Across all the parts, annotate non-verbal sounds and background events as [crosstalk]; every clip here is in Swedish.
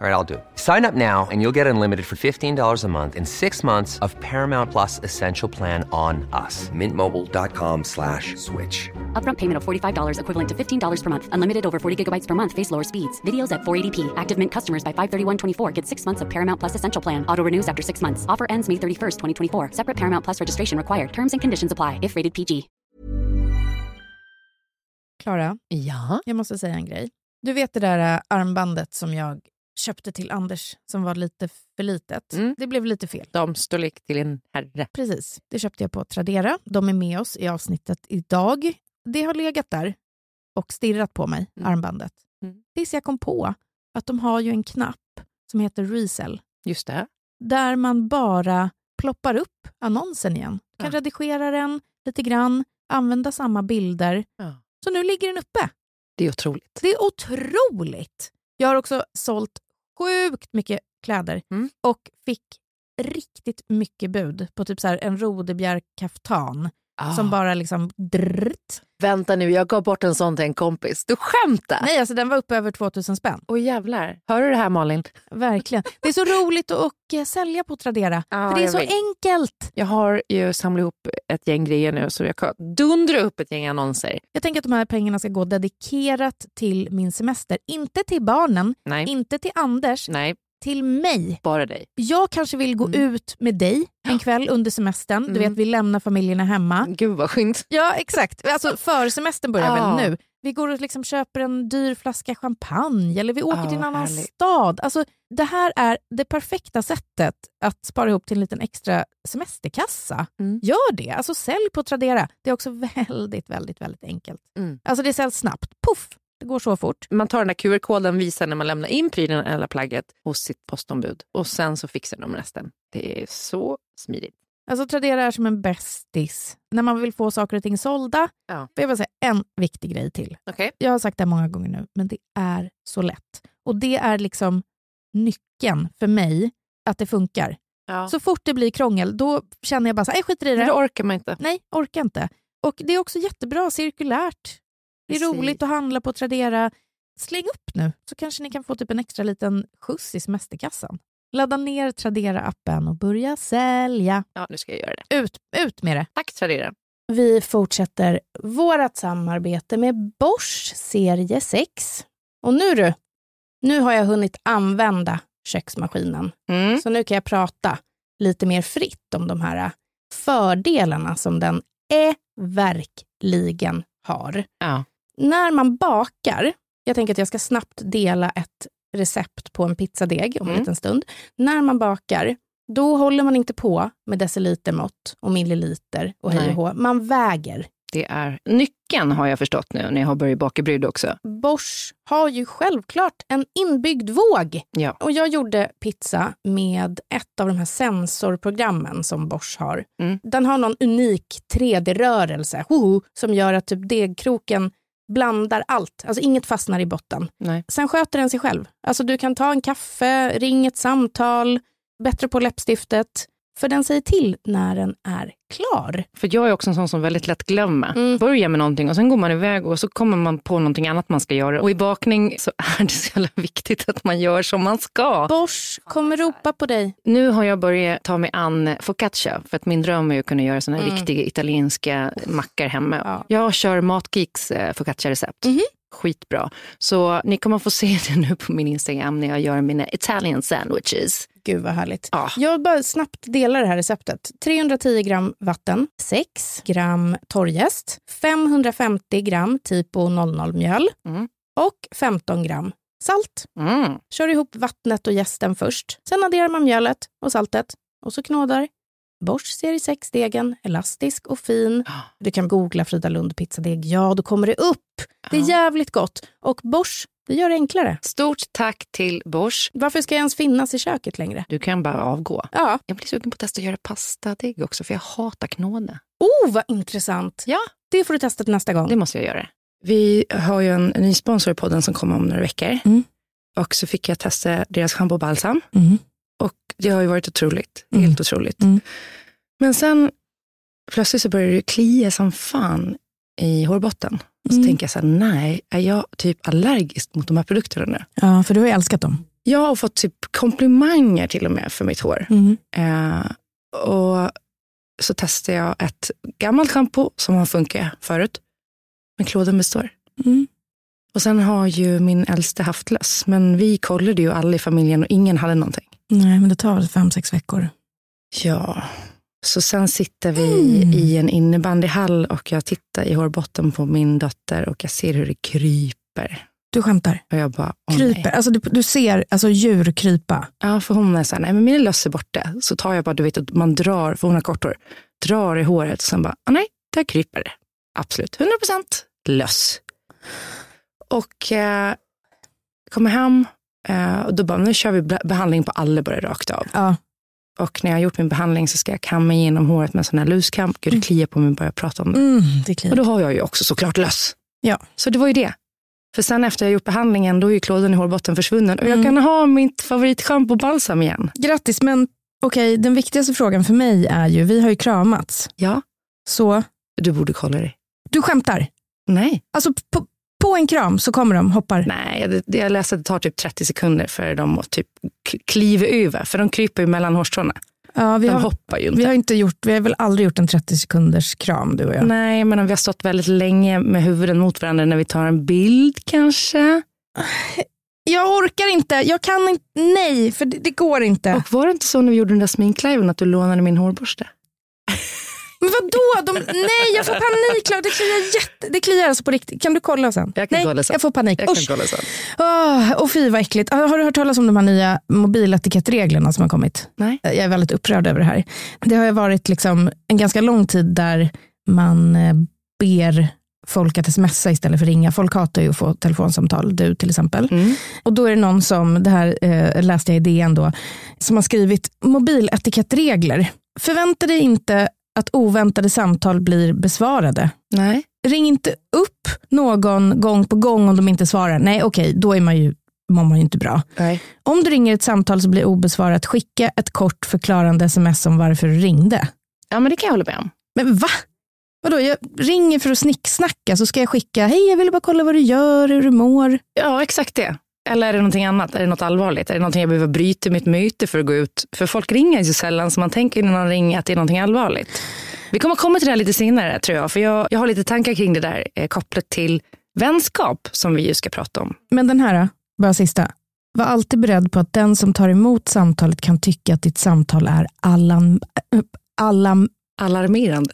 All right, I'll do it. Sign up now and you'll get unlimited for $15 a month in six months of Paramount Plus Essential Plan on us. Mintmobile.com slash switch. Upfront payment of $45 equivalent to $15 per month. Unlimited over 40 gigabytes per month. Face lower speeds. Videos at 480p. Active Mint customers by 531.24 get six months of Paramount Plus Essential Plan. Auto renews after six months. Offer ends May 31st, 2024. Separate Paramount Plus registration required. Terms and conditions apply if rated PG. Klara, Ja. jag måste säga en grej. Du vet det där äh, armbandet som jag köpte till Anders som var lite för litet. Mm. Det blev lite fel. Damstorlek till en herre. Precis. Det köpte jag på Tradera. De är med oss i avsnittet idag. Det har legat där och stirrat på mig, Mm. armbandet. Mm. Tills jag kom på att de har ju en knapp som heter Resell Just det. där man bara ploppar upp annonsen igen. Kan Ja. redigera den lite grann, använda samma bilder. Ja. Så nu ligger den uppe. Det är otroligt. Det är otroligt! Jag har också sålt sjukt mycket kläder Mm. och fick riktigt mycket bud på typ så här en rodebjärkaftan Ah. som bara liksom drrt. Vänta nu, jag gav bort en sån till en kompis. Du skämtar? Nej, alltså den var uppe över 2000 spänn. Åh jävlar. Hör du det här Malin? Verkligen. Det är så roligt att och, eh, sälja på Tradera. Ja, för det är så vet. enkelt. Jag har ju samlat ihop ett gäng grejer nu så jag kan dundra upp ett gäng annonser. Jag tänker att de här pengarna ska gå dedikerat till min semester. Inte till barnen, Nej, inte till Anders, nej, till mig. bara dig. Jag kanske vill gå Mm. ut med dig en kväll under semestern. Du Mm. vet, vi lämnar familjerna hemma. Gud vad skönt. Ja, exakt. Alltså försemestern börjar Ja. väl nu. Vi går och liksom köper en dyr flaska champagne eller vi åker Ja, till en annan härligt. stad. Alltså, det här är det perfekta sättet att spara ihop till en liten extra semesterkassa. Mm. Gör det. Alltså sälj på Tradera. Det är också [laughs] väldigt, väldigt, väldigt enkelt. Mm. Alltså det säljs snabbt. Puff! Det går så fort. Man tar den där QR-koden, visar när man lämnar in prylen eller plagget hos sitt postombud och sen så fixar de resten. Det är så smidigt. Alltså Tradera är som en bästis. När man vill få saker och ting sålda. Ja. Jag bara säga en viktig grej till. Okej. Jag har sagt det många gånger nu, men det är så lätt. Och det är liksom nyckeln för mig att det funkar. Ja. Så fort det blir krångel, då känner jag bara så här, jag skiter i Men det. då orkar man inte. Nej, orkar inte. Och det är också jättebra cirkulärt. Det är Precis. roligt att handla på Tradera. Släng upp nu, så kanske ni kan få typ en extra liten skjuts i semesterkassan. Ladda ner Tradera-appen och börja sälja. Ja, nu ska jag göra det. Ut, ut med det. Tack Tradera. Vi fortsätter vårt samarbete med Bosch serie 6. Och nu du, nu har jag hunnit använda köksmaskinen. Mm. Så nu kan jag prata lite mer fritt om de här fördelarna som den är verkligen har. Ja. När man bakar, jag tänker att jag ska snabbt dela ett recept på en pizzadeg om en Mm. liten stund. När man bakar, då håller man inte på med decilitermått och milliliter och hej och hå. Man väger. Det är nyckeln har jag förstått nu när jag har börjat baka brygd också. Bosch har ju självklart en inbyggd våg. Ja. Och jag gjorde pizza med ett av de här sensorprogrammen som Bosch har. Mm. Den har någon unik 3D-rörelse hoho, som gör att typ degkroken blandar allt. Alltså inget fastnar i botten. Nej. Sen sköter den sig själv. Alltså du kan ta en kaffe, ring ett samtal, bättre på läppstiftet. För den säger till när den är klar. För jag är också en sån som väldigt lätt glömmer. Mm. Börjar med någonting och sen går man iväg och så kommer man på någonting annat man ska göra. Och i bakning så är det så jävla viktigt att man gör som man ska. Bosch kommer ropa på dig. Nu har jag börjat ta mig an focaccia för att min dröm är att kunna göra såna här Mm. riktiga italienska mackor hemma. Ja. Jag kör Matgeeks eh, focaccia-recept. Mhm. Skitbra. Så ni kommer få se det nu på min Instagram när jag gör mina Italian sandwiches. Gud vad härligt. Ja. Jag bara snabbt delar det här receptet. 310 gram vatten, 6 gram torrjäst, 550 gram typo 00-mjöl Mm. och 15 gram salt. Mm. Kör ihop vattnet och jästen först. Sen adderar man mjölet och saltet och så knådar. Bosch serie 6-degen, elastisk och fin. Du kan googla Frida Lund pizzadeg. Ja, då kommer det upp. Det är jävligt gott. Och Bosch, det gör det enklare. Stort tack till Bosch. Varför ska jag ens finnas i köket längre? Du kan bara avgå. Ja. Jag blir sugen på att testa att göra pastadeg också, för jag hatar knåda. Oh, vad intressant. Ja, Det får du testa till nästa gång. det måste jag göra. Vi har ju en ny sponsor i podden som kommer om några veckor. Mm. Och så fick jag testa deras schampo och balsam. Mm. Och det har ju varit otroligt. Mm. Helt otroligt. Mm. Men sen plötsligt så började det klia som fan i hårbotten. Och så Mm. tänker jag så här, nej, är jag typ allergisk mot de här produkterna nu? Ja, för du har ju älskat dem. Jag har fått typ komplimanger till och med för mitt hår. Mm. Eh, och så testade jag ett gammalt schampo som har funkat förut. Men klådan består. Mm. Och sen har ju min äldste haft löss. Men vi kollade ju alla i familjen och ingen hade någonting. Nej, men det tar väl fem, sex veckor. Ja. Så sen sitter vi Mm. i en innebandyhall och jag tittar i hårbotten på min dotter och jag ser hur det kryper. Du skämtar. Och jag bara, åh Kryper. nej. Alltså, du, du ser alltså, djur krypa. Ja, för hon är så här, nej men mina löss är borta. Så tar jag bara, du vet att man drar, för hon har kort hår, drar i håret och sen bara, ah, nej, där kryper det. Absolut, 100 procent löss. Och eh, kommer hem eh, och då bara, nu kör vi be- behandling på alla bara rakt av. Ja. Och när jag har gjort min behandling så ska jag kamma igenom håret med en sån här luskam. Gud, det kliar på mig bara jag pratar om det. Mm, det Och då har jag ju också såklart löss. Ja. Så det var ju det. För sen efter jag gjort behandlingen, då är ju klådan i hårbotten försvunnen. Och jag Mm. kan ha mitt favoritschampo och balsam igen. Grattis, men okej, den viktigaste frågan för mig är ju, vi har ju kramats. Ja, Så du borde kolla dig. du skämtar? Nej. Alltså på, på en kram så kommer de, hoppar. Nej, det, jag läste att det tar typ 30 sekunder för dem att typ kliva över. För de kryper ju mellan hårstråna. Ja, vi, De har, hoppar ju inte. vi har inte gjort, vi har väl aldrig gjort en 30 sekunders kram du och jag. Nej, men om vi har stått väldigt länge med huvuden mot varandra när vi tar en bild kanske. Jag orkar inte, jag kan inte, nej, för det, det går inte. Och var det inte så när vi gjorde den där sminkliven att du lånade min hårborste? Men vadå? De, nej, jag får panik. Det kliar, jätte, det kliar alltså på riktigt. Kan du kolla sen? Jag kan nej, kolla sen. jag får panik. Jag kan Usch. kolla sen. Åh, och fy vad äckligt. Ah, Har du hört talas om de här nya mobiletikettreglerna som har kommit? Nej. Jag är väldigt upprörd över det här. Det har ju varit liksom en ganska lång tid där man eh, ber folk att smsa istället för ringa. Folk hatar ju att få telefonsamtal, du till exempel. Mm. Och då är det någon som, det här eh, läste jag i DN då, som har skrivit mobiletikettregler. Förvänta dig inte att oväntade samtal blir besvarade. Nej. Ring inte upp någon gång på gång om de inte svarar. Nej, okej, då är man ju, mår man ju inte bra. Nej. Om du ringer ett samtal som blir obesvarat, skicka ett kort förklarande sms om varför du ringde. Ja, men det kan jag hålla med om. Men va? Vadå, jag ringer för att snicksnacka så ska jag skicka, hej jag ville bara kolla vad du gör, hur du mår. Ja, exakt det. Eller är det någonting annat? Är det något allvarligt? Är det någonting jag behöver bryta mitt möte för att gå ut? För folk ringer ju sällan så man tänker när någon ringer att det är någonting allvarligt. Vi kommer komma till det här lite senare tror jag. För jag, jag har lite tankar kring det där eh, kopplat till vänskap som vi ju ska prata om. Men den här, bara sista. Var alltid beredd på att den som tar emot samtalet kan tycka att ditt samtal är allan, äh, allan, Alarmerande.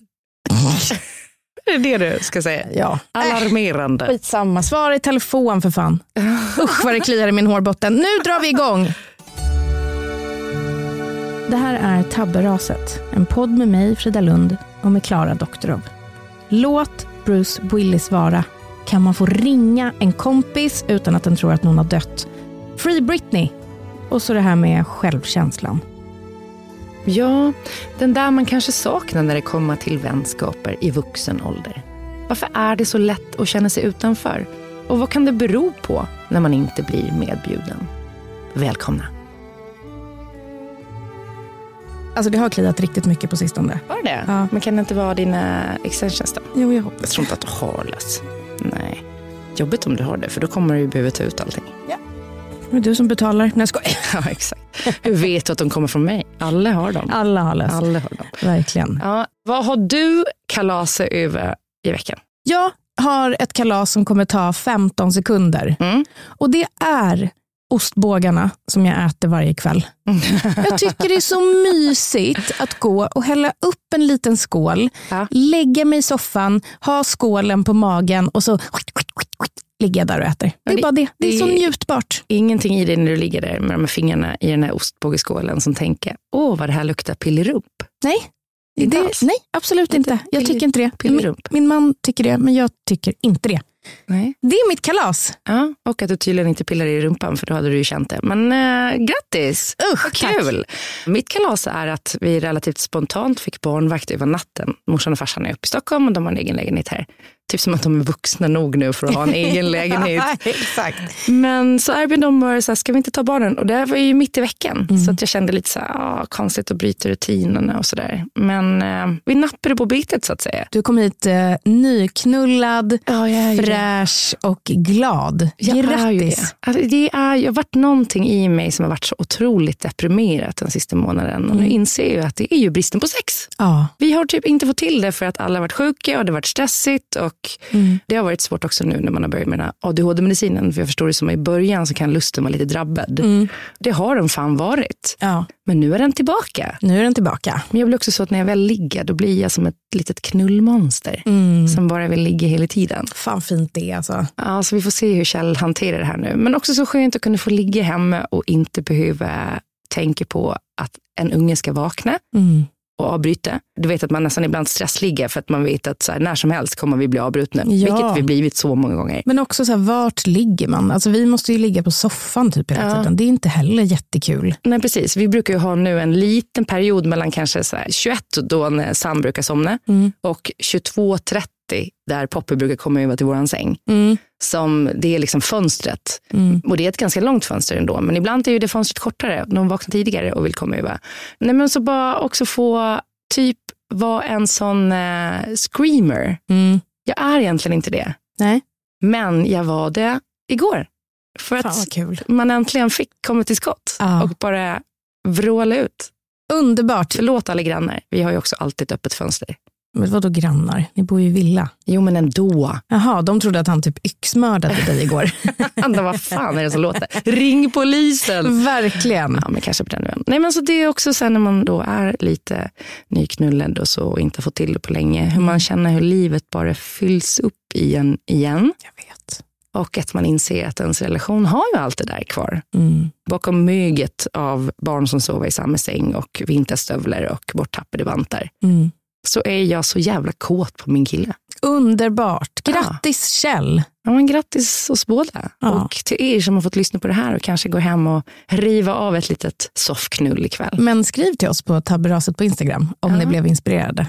[laughs] är det det du ska säga? ja. Alarmerande. Skitsamma, svara i telefon för fan. Usch vad det kliar i min hårbotten. Nu drar vi igång. Det här är Tabberaset, en podd med mig, Frida Lund, och med Klara Doktorov. Låt Bruce Willis vara. Kan man få ringa en kompis utan att den tror att någon har dött? Free Britney. Och så det här med självkänslan. Ja, den där man kanske saknar när det kommer till vänskaper i vuxen ålder. Varför är det så lätt att känna sig utanför? Och vad kan det bero på när man inte blir medbjuden? Välkomna. Alltså det har kliat riktigt mycket på sistone. Var det Ja. Men kan det inte vara dina extensions då? Jo, jag hoppas. Jag tror inte att du har löss. Nej. Jobbigt om du har det, för då kommer du ju behöva ta ut allting. Det är du som betalar. Nej, jag skojar. [laughs] Ja, exakt. Hur vet du att de kommer från mig? Alla har dem. Alla har löst. Alla har dem. Verkligen. Ja, vad har du kalasat över i veckan? Jag har ett kalas som kommer ta 15 sekunder. Mm. Och det är ostbågarna som jag äter varje kväll. [laughs] Jag tycker det är så mysigt att gå och hälla upp en liten skål, Ja. lägga mig i soffan, ha skålen på magen och så ligger jag där och äter. Det är det- bara det. Det är det- så njutbart. Ingenting i dig när du ligger där med de här fingrarna i den här ostbågeskålen som tänker, åh vad det här luktar pillerump. Nej, Inte det, nej, absolut inte. Jag pillig- tycker inte det. Min, min man tycker det, men jag tycker inte det. Nej. Det är mitt kalas. Ja, och att du tydligen inte pillar i rumpan för då hade du ju känt det. Men äh, grattis! Usch, Vad tack. kul! Mitt kalas är att vi relativt spontant fick barnvakt över natten. Morsan och farsan är uppe i Stockholm och de har en egen lägenhet här. Typ som att de är vuxna nog nu för att ha en [laughs] egen lägenhet. Exakt. Men så erbjöd de bara, så här, ska vi inte ta barnen? Och det här var ju mitt i veckan. Mm. Så att jag kände lite så här, ah, konstigt att bryta rutinerna och sådär. Men eh, vi nappade på bitet så att säga. Du kom hit eh, nyknullad, Ja, är fräsch och glad. Jag är ju det. Grattis. Alltså, det är, jag har varit någonting i mig som har varit så otroligt deprimerat den sista månaden. Och nu inser jag att det är ju bristen på sex. Ja. Vi har typ inte fått till det för att alla har varit sjuka och det har varit stressigt. Och Det har varit svårt också nu när man har börjat med den här ADHD-medicinen. För jag förstår det som att i början så kan lusten vara lite drabbad. Det har den fan varit. ja, Men nu är den tillbaka. nu är den tillbaka. Men jag blir också så att när jag väl ligger då blir jag som ett litet knullmonster. Som bara vill ligga hela tiden. Fan fint det alltså. Ja, så vi får se hur Kjell hanterar det här nu. Men också så skönt att kunna få ligga hemma och inte behöva tänka på att en unge ska vakna Mm. Och avbryta. Du vet att man nästan ibland stressligger för att man vet att här, när som helst kommer vi bli avbrutna. Ja. Vilket vi blivit så många gånger. Men också så här, vart ligger man? Alltså, vi måste ju ligga på soffan typ hela Ja. tiden. Det är inte heller jättekul. Nej, precis. Vi brukar ju ha nu en liten period mellan kanske så här 21 då när Sam brukar somna och 22.30 där Poppy brukar komma över till våran säng. Som det är liksom fönstret. Och det är ett ganska långt fönster ändå. Men ibland är ju det fönstret kortare. De vaknar tidigare och vill komma över. Nej, men så bara också få typ vara en sån eh, screamer. Mm. Jag är egentligen inte det. Nej, Men jag var det igår. För att man äntligen fick komma till skott Ja. och bara vråla ut. Underbart. Förlåt alla grannar. Vi har ju också alltid ett öppet fönster. Men vadå grannar? Ni bor ju i villa. Jo, men ändå. Jaha, de trodde att han typ yxmördade dig igår. [laughs] Andra, vad fan är det som låter? Ring polisen! Verkligen. Ja, men kanske på den nivån. Nej, men så det är också sen när man då är lite nyknullad och så och inte fått till det på länge. Hur man känner hur livet bara fylls upp igen. igen. Jag vet. Och att man inser att ens relation har ju allt det där kvar. Mm. Bakom möget av barn som sover i samma säng och vinterstövlar och borttappade vantar. Mm. Så är jag så jävla kåt på min kille. Underbart. Grattis Kjell. Ja, men grattis oss båda. Ja. Och till er som har fått lyssna på det här och kanske gå hem och riva av ett litet soffknull ikväll. Men skriv till oss på tabberaset på Instagram om ni blev inspirerade.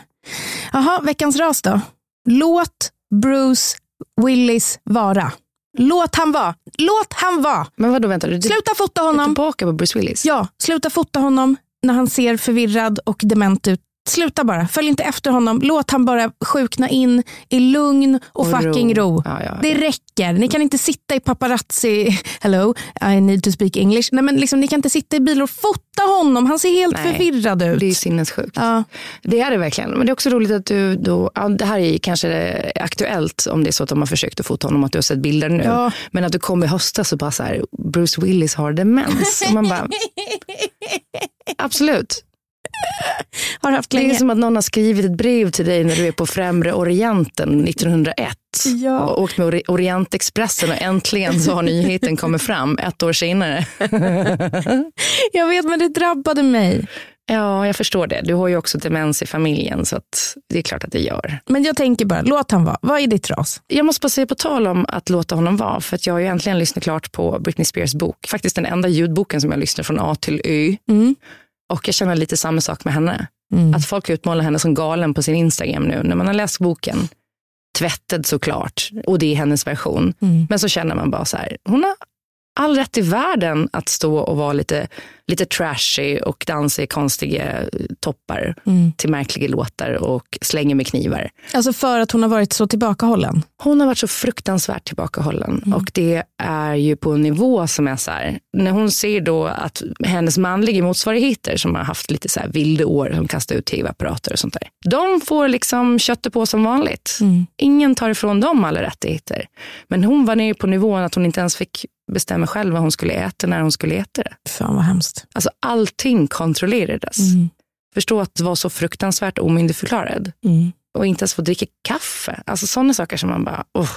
Jaha, veckans ras då. Låt Bruce Willis vara. Låt han vara. Låt han vara. Men vadå, vänta, du Sluta fota är honom. tillbaka på Bruce Willis? Ja, sluta fota honom när han ser förvirrad och dement ut. Sluta bara, följ inte efter honom. Låt han bara sjukna in i lugn och, Och ro. fucking ro. Ja, ja, det ja. räcker. Ni kan inte sitta i paparazzi, [laughs] hello, I need to speak English. Nej, men liksom, ni kan inte sitta i bilar och fota honom. Han ser helt Nej, förvirrad ut. Det är sinnessjukt. Ja. Det är det verkligen. Men det är också roligt att du då, ja, det här är kanske aktuellt om det är så att de har försökt att fota honom, att du har sett bilder nu. Ja. Men att du kom i höstas och bara så här, Bruce Willis har demens. Och man bara, [laughs] absolut. Har haft Det är länge. som att någon har skrivit ett brev till dig när du är på Främre Orienten 1901. Ja. Och åkt med Ori- Orientexpressen och äntligen så har nyheten kommit fram ett år senare. [laughs] Jag vet, men det drabbade mig. Ja, jag förstår det. Du har ju också demens i familjen så det är klart att det gör. Men jag tänker bara, låt han vara. Vad är ditt ras? Jag måste bara säga på tal om att låta honom vara, för att jag har ju äntligen lyssnat klart på Britney Spears bok. Faktiskt den enda ljudboken som jag lyssnar från A till Ö. Mm. Och jag känner lite samma sak med henne. Att folk utmålar henne som galen på sin Instagram nu när man har läst boken. Tvättad såklart, och det är hennes version. Men så känner man bara så här, hon har all rätt i världen att stå och vara lite, lite trashy och dansa i konstiga toppar till märkliga låtar och slänga med knivar. Alltså för att hon har varit så tillbakahållen. Hon har varit så fruktansvärt tillbakahållen och det är ju på en nivå som är så här, när hon ser då att hennes manliga motsvarigheter som har haft lite så här vilda år, som kastar ut tv-apparater och sånt där, de får liksom köttet på som vanligt. Ingen tar ifrån dem alla rättigheter. Men hon var nere på nivån att hon inte ens fick bestämma själv vad hon skulle äta när hon skulle äta det. Fan vad hemskt. Alltså allting kontrollerades. Förstå att vara så fruktansvärt omyndigförklarad och inte ens få dricka kaffe. Alltså sådana saker som man bara, oh.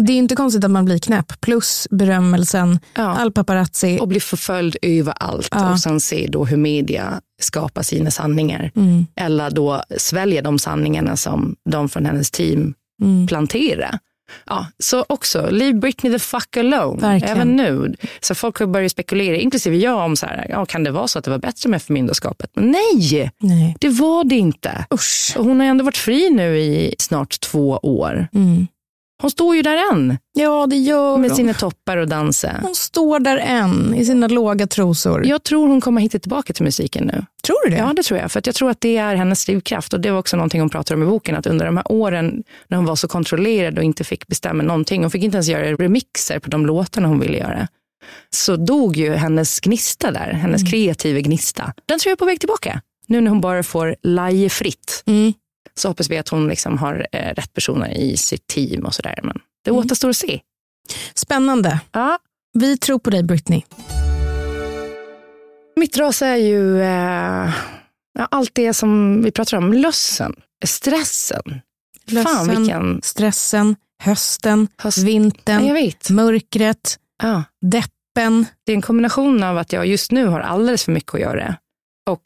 Det är inte konstigt att man blir knäpp. Plus berömmelsen, Ja. all paparazzi. och bli förföljd överallt Ja. och sen se då hur media skapa sina sanningar. Mm. Eller då svälja de sanningarna som de från hennes team Mm. plantera. Ja, så också, leave Britney the fuck alone. Verkligen. Även nu. Så folk har börjat spekulera, inklusive jag, om så här, ja, kan det vara så att det var bättre med förmyndarskapet? Men nej, Nej. det var det inte. Usch. Och hon har ändå varit fri nu i snart två år. Mm. Hon står ju där än Ja, det gör med hon. sina toppar och danser. Hon står där än i sina låga trosor. Jag tror hon kommer hitta tillbaka till musiken nu. Tror du det? Ja, det tror jag. För att jag tror att det är hennes drivkraft. Och det var också någonting hon pratar om i boken. Att under de här åren när hon var så kontrollerad och inte fick bestämma någonting. Hon fick inte ens göra remixer på de låtarna hon ville göra. Så dog ju hennes gnista där. Hennes kreativa gnista. Den tror jag är på väg tillbaka. Nu när hon bara får laje fritt. Mm. Så hoppas vi att hon liksom har eh, rätt personer i sitt team och sådär. Men det Mm. återstår att se. Spännande. Ja. Vi tror på dig Britney. Mitt ras är ju eh, allt det som vi pratar om. Lössen, stressen. Fan Lössen, vilken... stressen, hösten, Höst- vintern, mörkret, Ja. deppen. Det är en kombination av att jag just nu har alldeles för mycket att göra och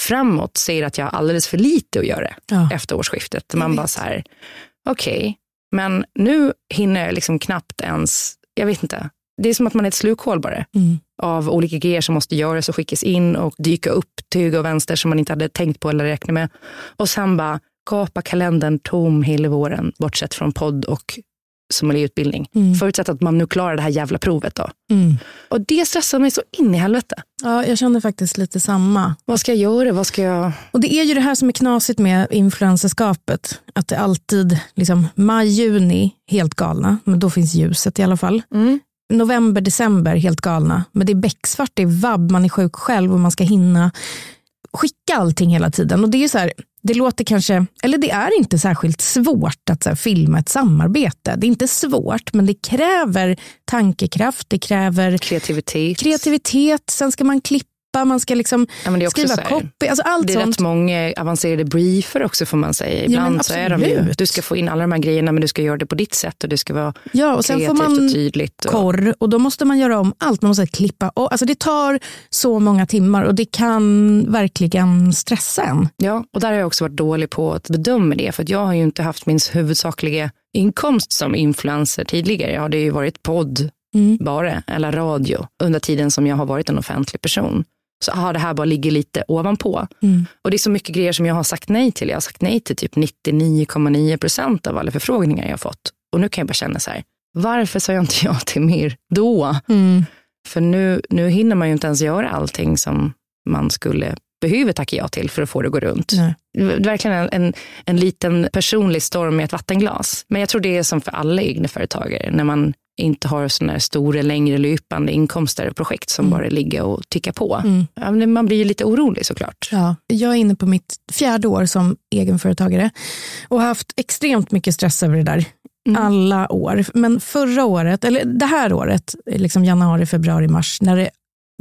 framåt ser att jag har alldeles för lite att göra Ja. efter årsskiftet. Jag Man vet. bara så här, okej, men nu hinner jag liksom knappt ens, jag vet inte, det är som att man är ett slukhål bara Mm. av olika grejer som måste göras och skickas in och dyka upp till höger och vänster som man inte hade tänkt på eller räknat med. Och sen bara gapa kalendern tom hela våren, bortsett från podd och sommelierutbildning. Mm. Förutsatt att man nu klarar det här jävla provet då. Mm. Och det stressar mig så in i helvete. Ja, jag känner faktiskt lite samma. Vad ska jag göra? Vad ska jag... Och Det är ju det här som är knasigt med influencerskapet. Att det alltid, liksom maj, juni, helt galna. Men då finns ljuset i alla fall. Mm. November, december, helt galna. Men det är becksvart, det är vabb, man är sjuk själv och man ska hinna skicka allting hela tiden. Och det är så här, det låter kanske, eller det är inte särskilt svårt att här, filma ett samarbete. Det är inte svårt, men det kräver tankekraft, det kräver Kreativitet. kreativitet, sen ska man klippa, man ska liksom Ja, skriva copy, alltså allt Det är sånt. rätt många avancerade briefer också får man säga. Ibland så är de ju, du ska få in alla de här grejerna men du ska göra det på ditt sätt och det ska vara Ja, och sen får kreativt man och tydligt. Och, korr och då måste man göra om allt. Man måste klippa och, alltså Det tar så många timmar och det kan verkligen stressa en. ja, och där har jag också varit dålig på att bedöma det för att jag har ju inte haft min huvudsakliga inkomst som influencer tidigare. Jag hade ju varit podd Mm. bara, eller radio, under tiden som jag har varit en offentlig person. Så har det här bara ligger lite ovanpå. Mm. Och det är så mycket grejer som jag har sagt nej till. Jag har sagt nej till typ 99,9 procent av alla förfrågningar jag har fått. Och nu kan jag bara känna så här, varför sa jag inte ja till mer då? För nu, nu hinner man ju inte ens göra allting som man skulle behöva tacka ja till för att få det att gå runt. Nej. Verkligen en, en, en liten personlig storm i ett vattenglas. Men jag tror det är som för alla egna företagare när man inte har sådana här stora, längre löpande inkomster och projekt som bara ligger och tickar på. Mm. Man blir ju lite orolig såklart. Ja, jag är inne på mitt fjärde år som egenföretagare och har haft extremt mycket stress över det där. Mm. Alla år. Men förra året, eller det här året, liksom januari, februari, mars, när det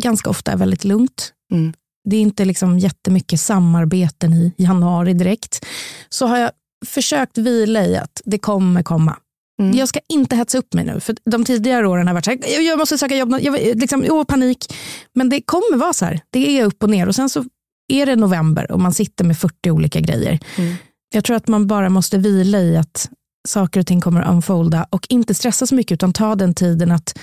ganska ofta är väldigt lugnt. Mm. Det är inte liksom jättemycket samarbeten i januari direkt. Så har jag försökt vila i att det kommer komma. Mm. Jag ska inte hetsa upp mig nu. För De tidigare åren har varit så här, "Jag- måste söka jobb, jag, liksom, åh, panik. Men det kommer vara så här, det är upp och ner. Och sen så är det november och man sitter med 40 olika grejer. Mm. Jag tror att man bara måste vila i att saker och ting kommer att unfolda och inte stressa så mycket utan ta den tiden att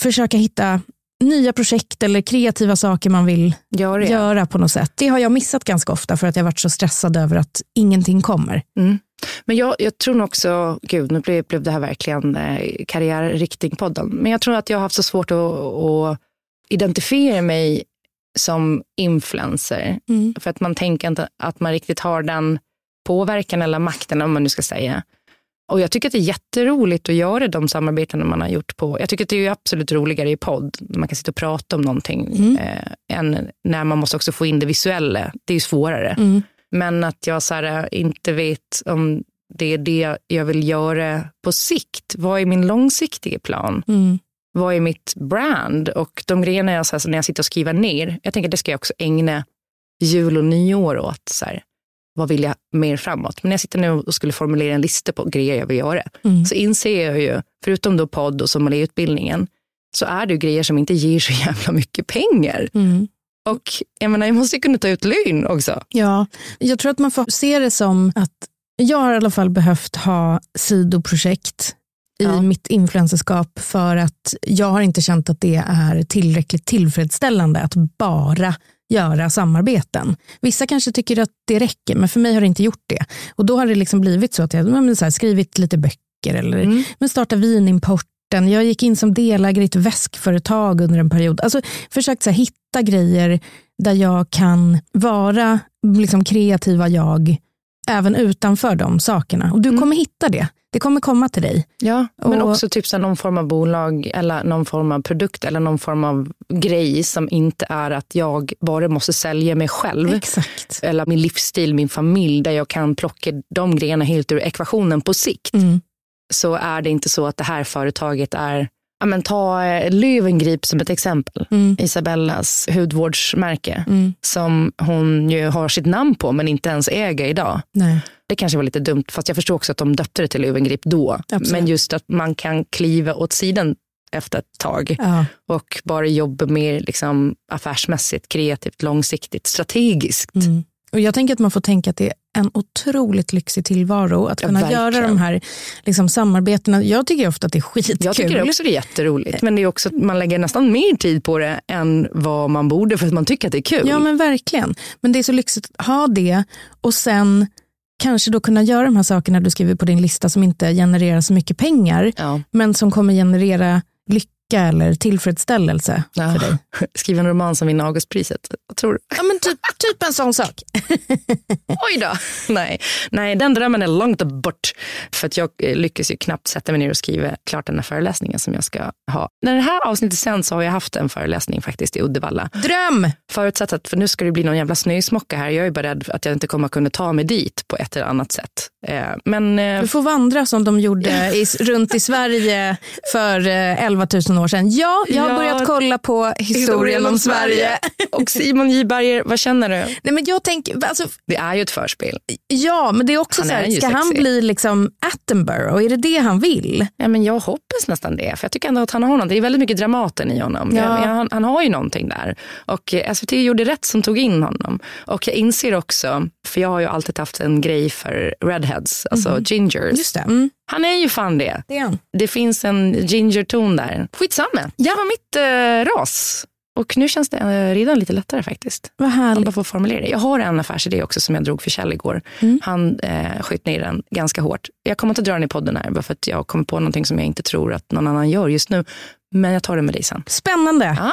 försöka hitta nya projekt eller kreativa saker man vill göra på något sätt. Det har jag missat ganska ofta för att jag varit så stressad över att ingenting kommer. Mm. Men jag, jag tror nog också, gud nu blev, blev det här verkligen eh, karriärriktning-podden, men jag tror att jag har haft så svårt att, att identifiera mig som influencer. Mm. För att man tänker inte att man riktigt har den påverkan eller makten, om man nu ska säga. Och jag tycker att det är jätteroligt att göra de samarbeten man har gjort på. Jag tycker att det är absolut roligare i podd, när man kan sitta och prata om någonting, Mm. eh, än när man måste också få in det visuella. Det är ju svårare. Mm. Men att jag så här, inte vet om det är det jag vill göra på sikt. Vad är min långsiktiga plan? Mm. Vad är mitt brand? Och de grejerna jag, så här, så när jag sitter och skriver ner, jag tänker att det ska jag också ägna jul och nyår åt. Så här, vad vill jag mer framåt? Men när jag sitter nu och skulle formulera en lista på grejer jag vill göra, Mm. så inser jag ju, förutom då podd och sommelierutbildningen, så är det ju grejer som inte ger så [laughs] jävla mycket pengar. Mm. Och jag menar, jag måste ju kunna ta ut lön också. Ja, jag tror att man får se det som att jag har i alla fall behövt ha sidoprojekt i Ja. mitt influencerskap för att jag har inte känt att det är tillräckligt tillfredsställande att bara göra samarbeten. Vissa kanske tycker att det räcker, men för mig har det inte gjort det. Och då har det liksom blivit så att jag har så här, skrivit lite böcker eller Mm. men starta vinimporten. Jag gick in som delägare i ett väskföretag under en period. Alltså försökt så här, hitta grejer där jag kan vara liksom, kreativa jag även utanför de sakerna. Och du Mm. kommer hitta det. Det kommer komma till dig. Ja, men Och- också typ så någon form av bolag eller någon form av produkt eller någon form av grej som inte är att jag bara måste sälja mig själv. Exakt. Eller min livsstil, min familj, där jag kan plocka de grejerna helt ur ekvationen på sikt. Mm. Så är det inte så att det här företaget är, ja men ta eh, Löwengrip som ett exempel. Mm. Isabellas hudvårdsmärke. Mm. Som hon ju har sitt namn på men inte ens äger idag. Nej. Det kanske var lite dumt, fast jag förstår också att de döpte det till Löwengrip då. Absolut. Men just att man kan kliva åt sidan efter ett tag Ja. och bara jobba mer liksom, affärsmässigt, kreativt, långsiktigt, strategiskt. Mm. Och jag tänker att man får tänka att det är en otroligt lyxig tillvaro att Ja, kunna verkligen. göra de här liksom, samarbetena. Jag tycker ofta att det är skitkul. Jag tycker också det är jätteroligt, men det är också att man lägger nästan mer tid på det än vad man borde för att man tycker att det är kul. Ja men verkligen. Men det är så lyxigt att ha det och sen kanske då kunna göra de här sakerna du skriver på din lista som inte genererar så mycket pengar Ja. men som kommer generera lycka eller tillfredsställelse Ja. för dig. [laughs] Skriva en roman som vinner Augustpriset. Vad tror du? Ja men typ, typ en sån sak. [laughs] Oj då! Nej. Nej, den drömmen är långt bort. För att jag eh, lyckas ju knappt sätta mig ner och skriva klart den här föreläsningen som jag ska ha. När det här avsnittet sen så har jag haft en föreläsning faktiskt i Uddevalla. Dröm! Förutsatt att, för nu ska det bli någon jävla snösmocka här. Jag är bara rädd att jag inte kommer kunna ta mig dit på ett eller annat sätt. Eh, Men eh, Du får vandra som de gjorde i, runt i Sverige för eh, 11 000 år sedan. Ja, jag har Ja. börjat kolla på historien om Sverige. Och [laughs] Simon J Berger, vad känner du? Nej, men jag tänker, alltså, Det är ju ett förspel. ja, men det är också Han så här, ska han bli liksom Attenborough? Är det det han vill? Ja, men jag hoppas nästan det. För jag tycker ändå att han har något. Det är väldigt mycket Dramaten i honom. Ja. Han, han har ju någonting där. Och eh, SVT gjorde rätt som tog in honom. Och jag inser också, för jag har ju alltid haft en grej för redheads, alltså gingers. Just det. Mm, Han är ju fan det. det är han. Det finns en ginger-ton där. Skitsamma, det var mitt eh, ras. Och nu känns det eh, redan lite lättare faktiskt. Vad Jag härligt. bara får formulera det. Jag har en affärsidé också som jag drog för Kjell igår. Han eh, sköt ner den ganska hårt. Jag kommer inte dra den i podden här bara för att jag kommer på någonting som jag inte tror att någon annan gör just nu. Men jag tar det med dig sen. Spännande. Ja.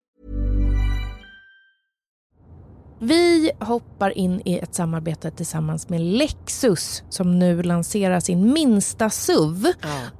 Vi hoppar in i ett samarbete tillsammans med Lexus som nu lanserar sin minsta SUV.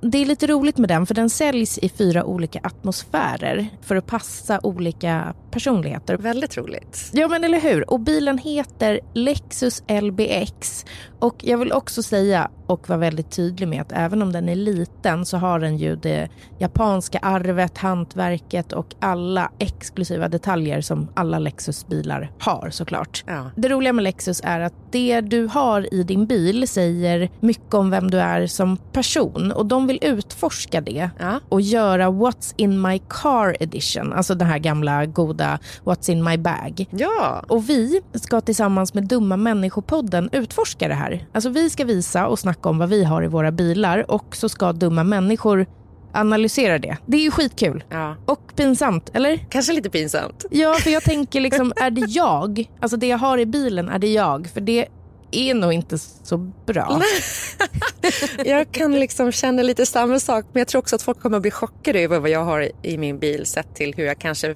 Det är lite roligt med den för den säljs i fyra olika atmosfärer för att passa olika personligheter. Väldigt roligt. Ja men eller hur. Och bilen heter Lexus LBX. Och jag vill också säga och vara väldigt tydlig med att även om den är liten så har den ju det japanska arvet, hantverket och alla exklusiva detaljer som alla Lexus-bilar har såklart. Ja. Det roliga med Lexus är att det du har i din bil säger mycket om vem du är som person och de vill utforska det Ja. och göra What's in my car edition, alltså den här gamla goda What's in my bag. Ja. Och vi ska tillsammans med Dumma människopodden utforska det här. Alltså vi ska visa och snacka om vad vi har i våra bilar och så ska dumma människor analysera det. Det är ju skitkul. ja. Och pinsamt, eller? Kanske lite pinsamt. Ja, för jag tänker liksom, är det jag? Alltså det jag har i bilen, är det jag? För det är nog inte så bra. [laughs] Jag kan liksom känna lite samma sak men jag tror också att folk kommer att bli chockade över vad jag har i min bil sett till hur jag kanske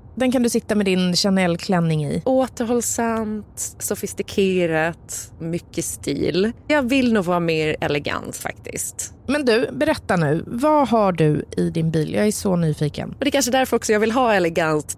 Den kan du sitta med din Chanel-klänning i. Återhållsamt, sofistikerat, mycket stil. Jag vill nog vara mer elegant faktiskt. Men du, berätta nu. Vad har du i din bil? Jag är så nyfiken. Och det är kanske därför också jag vill ha elegant.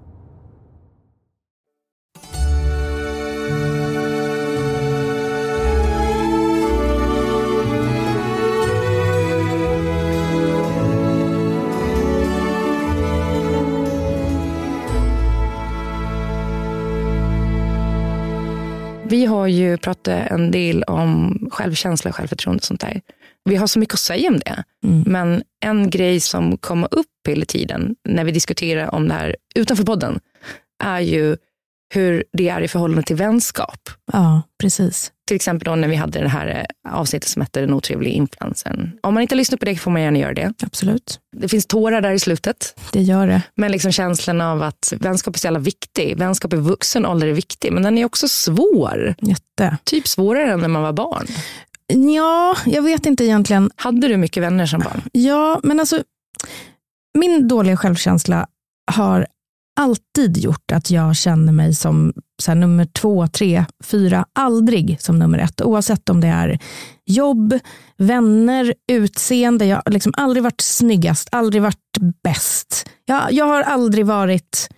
Vi har ju pratat en del om självkänsla och självförtroende och sånt där. Vi har så mycket att säga om det. Men en grej som kommer upp hela tiden när vi diskuterar om det här utanför podden är ju hur det är i förhållande till vänskap. Ja, precis. Till exempel då när vi hade det här eh, avsnittet som hette Den otrevliga influensen. Om man inte lyssnar på det får man gärna göra det. Absolut. Det finns tårar där i slutet. Det gör det. Men liksom känslan av att vänskap är så jävla viktig. Vänskap i vuxen ålder är viktig, men den är också svår. Jätte. Typ svårare än när man var barn. Ja, jag vet inte egentligen. Hade du mycket vänner som barn? Ja, men alltså min dåliga självkänsla har alltid gjort att jag känner mig som så här, nummer två, tre, fyra, aldrig som nummer ett. Oavsett om det är jobb, vänner, utseende. Jag har liksom aldrig varit snyggast, aldrig varit bäst. Jag, jag har aldrig varit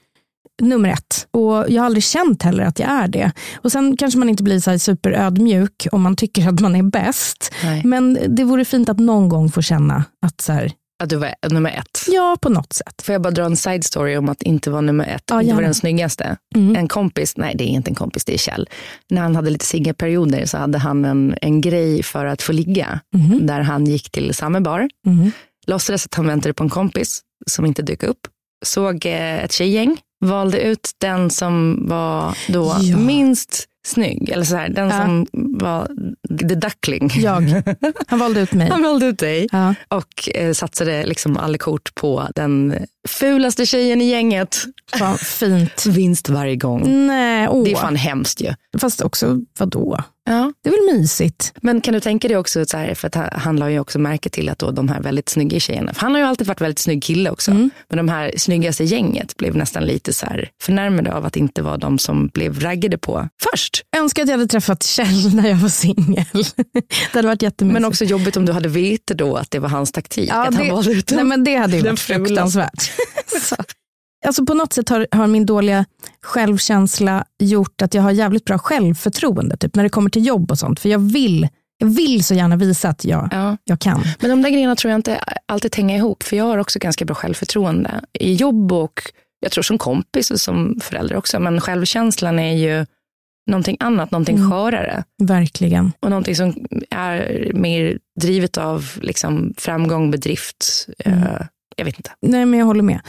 nummer ett. Och Jag har aldrig känt heller att jag är det. Och Sen kanske man inte blir så superödmjuk om man tycker att man är bäst. Nej. Men det vore fint att någon gång få känna att så här, Att du var nummer ett. ja, på något sätt. Får jag bara dra en side story om att inte vara nummer ett? Ja, inte vara den snyggaste. Mm. En kompis, nej det är inte en kompis, det är Kjell. När han hade lite singelperioder så hade han en, en grej för att få ligga. Mhm. Där han gick till samma bar, Mhm. låtsades att han väntade på en kompis som inte dök upp. Såg eh, ett tjejgäng, valde ut den som var då Ja. minst snygg. Eller så här, den Ja. som var the duckling. Jag. Han valde ut mig. Han valde ut dig Ja. och eh, satsade liksom alla kort på den fulaste tjejen i gänget. Fan, fint. Vinst varje gång. Nej, åh. Det är fan hemskt ju. Fast också, vadå? Ja. Det är väl mysigt? Men kan du tänka dig också, så här, för att han- han la ju också märke till att då de här väldigt snygga tjejerna, för han har ju alltid varit väldigt snygg kille också, Mm. men de här snyggaste gänget blev nästan lite så här förnärmade av att inte vara de som blev raggade på först. Jag önskar att jag hade träffat Kjell [laughs] när jag var singel. det hade varit jättemysigt. Men också jobbigt om du hade vetat då att det var hans taktik, Ja, att han det- valde ut Nej, men det hade ju Den varit fruktansvärt. Så. Alltså på något sätt har, har min dåliga självkänsla gjort att jag har jävligt bra självförtroende typ, när det kommer till jobb och sånt. För jag vill, jag vill så gärna visa att jag, Ja. jag kan. Men de där grejerna tror jag inte alltid hänger ihop. För jag har också ganska bra självförtroende i jobb och jag tror som kompis och som förälder också. Men självkänslan är ju någonting annat, någonting Mm. skörare. Verkligen. Och någonting som är mer drivet av liksom, framgång, bedrift. Mm. Eh, jag vet inte. Nej, men jag håller med.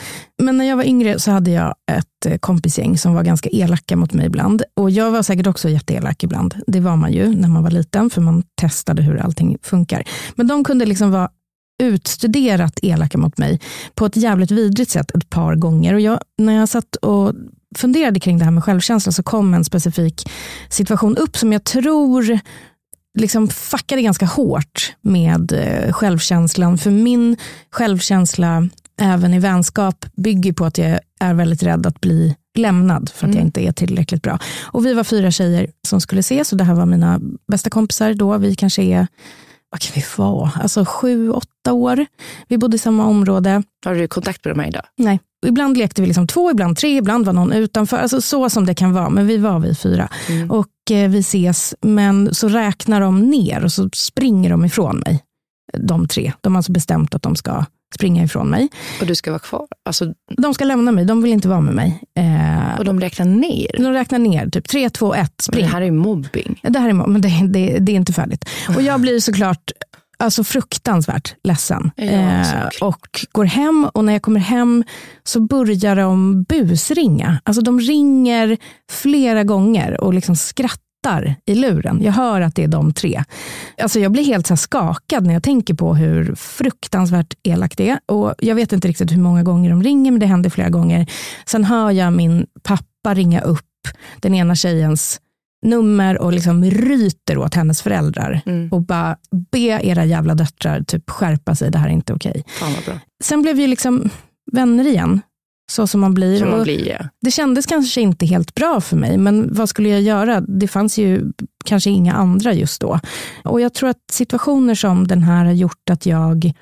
Men när jag var yngre så hade jag ett eh, kompisgäng som var ganska elaka mot mig ibland. Och jag var säkert också jätteelak ibland. Det var man ju när man var liten, för man testade hur allting funkar. Men de kunde liksom vara utstuderat elaka mot mig på ett jävligt vidrigt sätt ett par gånger. Och jag, när jag satt och funderade kring det här med självkänsla så kom en specifik situation upp som jag tror liksom fuckade ganska hårt med eh, självkänslan. För min självkänsla, även i vänskap, bygger på att jag är väldigt rädd att bli lämnad för att jag inte är tillräckligt bra. Och vi var fyra tjejer som skulle ses och det här var mina bästa kompisar då. Vi kanske är, vad kan vi vara, alltså sju, åtta år. Vi bodde i samma område. Har du kontakt med de här idag? Nej. Ibland lekte vi liksom två, ibland tre, ibland var någon utanför. Alltså så som det kan vara, men vi var vi fyra. Och eh, vi ses, men så räknar de ner och så springer de ifrån mig. De tre. De har alltså bestämt att de ska springa ifrån mig. Och du ska vara kvar? Alltså, De ska lämna mig, de vill inte vara med mig. Eh, och de räknar ner? de räknar ner, typ tre, två, ett, Men spring. det här är mobbing. Det här är, men det, det, det är inte färdigt. Och jag blir såklart alltså fruktansvärt ledsen. Ja, Eh, och går hem och när jag kommer hem så börjar de busringa. Alltså de ringer flera gånger och liksom skrattar i luren. Jag hör att det är de tre. Alltså jag blir helt så skakad när jag tänker på hur fruktansvärt elakt det är. Och jag vet inte riktigt hur många gånger de ringer, men det händer flera gånger. Sen hör jag min pappa ringa upp den ena tjejens nummer och liksom ryter åt hennes föräldrar Mm. och bara be era jävla döttrar typ skärpa sig, det här är inte okej. Bra. Sen blev vi liksom vänner igen, så som man blir. Som man blir, ja. Det kändes kanske inte helt bra för mig, men vad skulle jag göra? Det fanns ju kanske inga andra just då. Och jag tror att situationer som den här har gjort att jag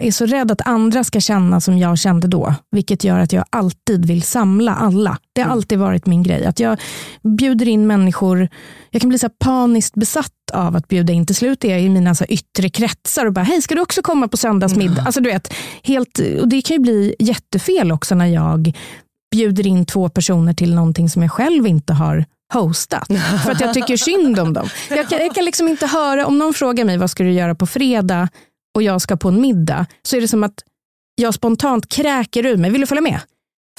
är så rädd att andra ska känna som jag kände då, vilket gör att jag alltid vill samla alla. Det har alltid varit min grej. Att jag bjuder in människor, jag kan bli så paniskt besatt av att bjuda in. Till slut är jag i mina så yttre kretsar och bara, hej ska du också komma på söndagsmiddag? Alltså du vet, helt, och det kan ju bli jättefel också när jag bjuder in två personer till någonting som jag själv inte har hostat. För att jag tycker synd om dem. Jag kan, jag kan liksom inte höra, om någon frågar mig vad ska du göra på fredag och jag ska på en middag, så är det som att jag spontant kräker ur mig. Vill du följa med?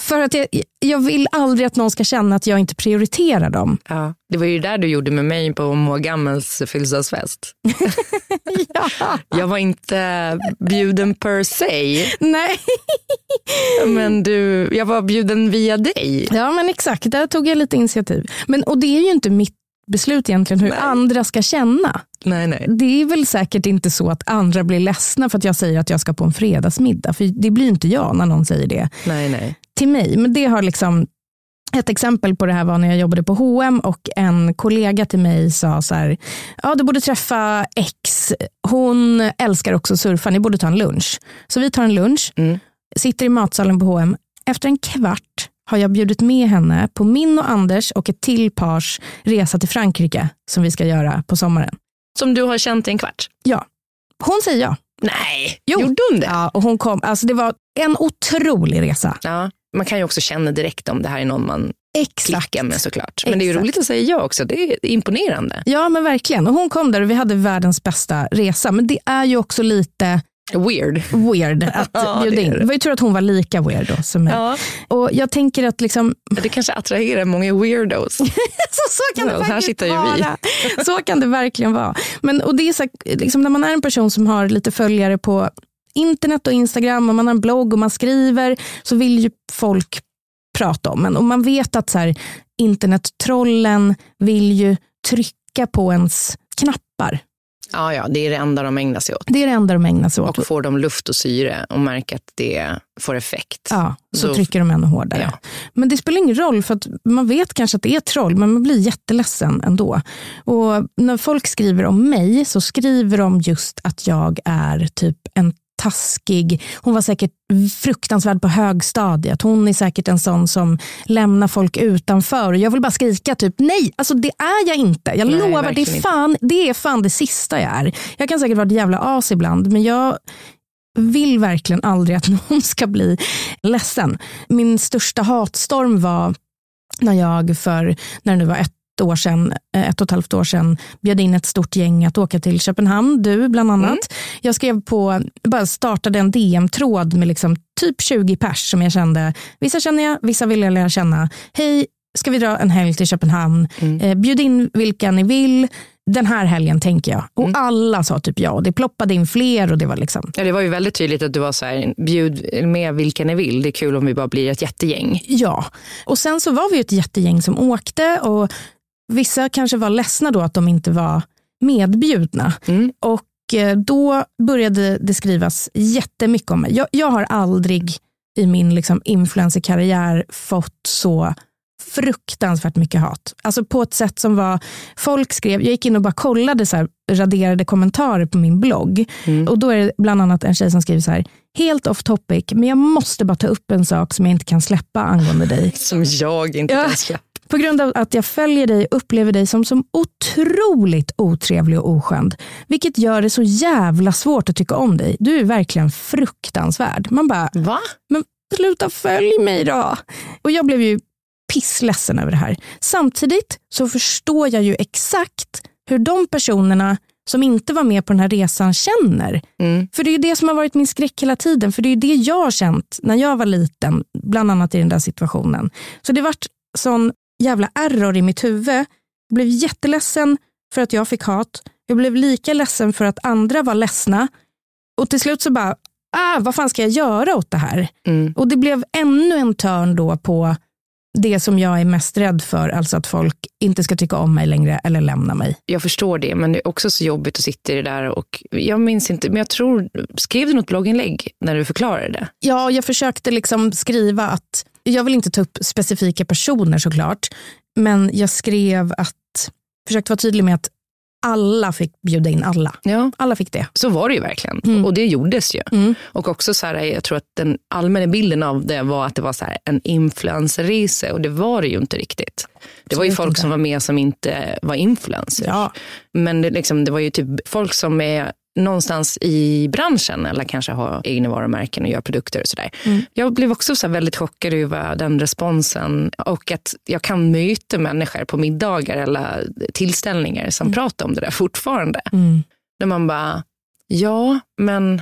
För att jag, jag vill aldrig att någon ska känna att jag inte prioriterar dem. Ja. Det var ju det där du gjorde med mig på Moa Gammels födelsedagsfest. [laughs] Ja. Jag var inte bjuden per se, Nej. [laughs] men du, jag var bjuden via dig. Ja men exakt, där tog jag lite initiativ. Men, och det är ju inte mitt beslut egentligen hur Nej. andra ska känna. Nej, nej. Det är väl säkert inte så att andra blir ledsna för att jag säger att jag ska på en fredagsmiddag. För det blir inte jag när någon säger det nej, nej. till mig, men det har liksom ett exempel på det här var när jag jobbade på H&M och en kollega till mig sa så här, ja du borde träffa X, hon älskar också surfa, ni borde ta en lunch. Så vi tar en lunch, Mm. sitter i matsalen på H&M. Efter en kvart har jag bjudit med henne på min och Anders och ett till pars resa till Frankrike som vi ska göra på sommaren. Som du har känt i en kvart? Ja, hon säger ja. Nej, Jo. gjorde hon det? ja och hon kom, alltså det var en otrolig resa. Ja, man kan ju också känna direkt om det här är någon man Exakt. klickar med såklart. Men det är ju Exakt. roligt att säga ja också. Det är imponerande. Ja men verkligen. Och hon kom där och vi hade världens bästa resa. Men det är ju också lite Weird. weird [laughs] att bjuda in. det. Var ju tur att hon var lika weird då som. Ja, Och jag tänker att liksom, det kanske attraherar många weirdos. [laughs] så, så kan det Ja, här faktiskt sitter ju vi. vara. Så kan det verkligen vara. Men, och det är så, här, liksom, när man är en person som har lite följare på internet och Instagram och man har en blogg och man skriver så vill ju folk prata om en. Och man vet att så här, internettrollen vill ju trycka på ens knappar. Ja, ja, det är det enda de ägnar sig åt. Det är det enda de ägnar sig åt. Och får de luft och syre och märker att det får effekt. Ja, så Då- trycker de ännu hårdare. Ja. Men det spelar ingen roll för att man vet kanske att det är troll men man blir jätteledsen ändå. Och när folk skriver om mig så skriver de just att jag är typ en taskig, hon var säkert fruktansvärd på högstadiet. Hon är säkert en sån som lämnar folk utanför. Jag vill bara skrika typ nej, alltså det är jag inte. Jag Nej, lovar, det är, inte. fan, det är fan det sista jag är. Jag kan säkert vara ett jävla as ibland men jag vill verkligen aldrig att [laughs] någon ska bli ledsen. Min största hatstorm var när jag för, när det nu var ett år sedan, eh, ett och ett halvt år sedan, bjöd in ett stort gäng att åka till Köpenhamn, du bland annat. Jag skrev på, bara startade en DM-tråd med liksom typ 20 pers som jag kände, vissa känner jag, vissa vill jag lära känna. Hej, ska vi dra en helg till Köpenhamn? Eh, bjud in vilka ni vill. Den här helgen tänker jag. Och alla sa typ ja. Det ploppade in fler och det var liksom Ja, det var ju väldigt tydligt att du var så här, bjud med vilka ni vill. Det är kul om vi bara blir ett jättegäng. Ja, och sen så var vi ett jättegäng som åkte och vissa kanske var ledsna då att de inte var medbjudna. Mm. Och eh, då började det skrivas jättemycket om mig. Jag, jag har aldrig i min liksom influencerkarriär fått så fruktansvärt mycket hat. Alltså på ett sätt som var, folk skrev, jag gick in och bara kollade så här, raderade kommentarer på min blogg. Och då är det bland annat en tjej som skriver så här, helt off topic, men jag måste bara ta upp en sak som jag inte kan släppa angående dig. [laughs] Som jag inte kan släppa. På grund av att jag följer dig upplever dig som, som otroligt otrevlig och oskämd. Vilket gör det så jävla svårt att tycka om dig. Du är verkligen fruktansvärd. Man bara, Va? men sluta följ mig då. Och jag blev ju pissledsen över det här. Samtidigt så förstår jag ju exakt hur de personerna som inte var med på den här resan känner. Mm. För det är det som har varit min skräck hela tiden. För det är det jag har känt när jag var liten, bland annat i den där situationen. Så det vart sån jävla error i mitt huvud. Jag blev jätteledsen för att jag fick hat. Jag blev lika ledsen för att andra var ledsna. Och till slut så bara, ah, vad fan ska jag göra åt det här? Mm. Och det blev ännu en törn då på det som jag är mest rädd för, alltså att folk inte ska tycka om mig längre eller lämna mig. Jag förstår det, men det är också så jobbigt att sitta i det där. Och jag minns inte, men jag tror, skrev du något blogginlägg när du förklarade det? Ja, jag försökte liksom skriva att, jag vill inte ta upp specifika personer såklart, men jag skrev att, försökte vara tydlig med att alla fick bjuda in alla. Ja, Alla fick det. så var det ju verkligen. Mm. Och det gjordes ju. Mm. Och också så här, jag tror att den allmänna bilden av det var att det var så här en influencerresa och det var det ju inte riktigt. Det var ju folk inte. som var med som inte var influencers. Ja. Men det, liksom, det var ju typ folk som är någonstans i branschen eller kanske har egna varumärken och gör produkter och sådär. Mm. Jag blev också så väldigt chockad över den responsen och att jag kan möta människor på middagar eller tillställningar som pratar om det där fortfarande. Mm. Där man bara, ja men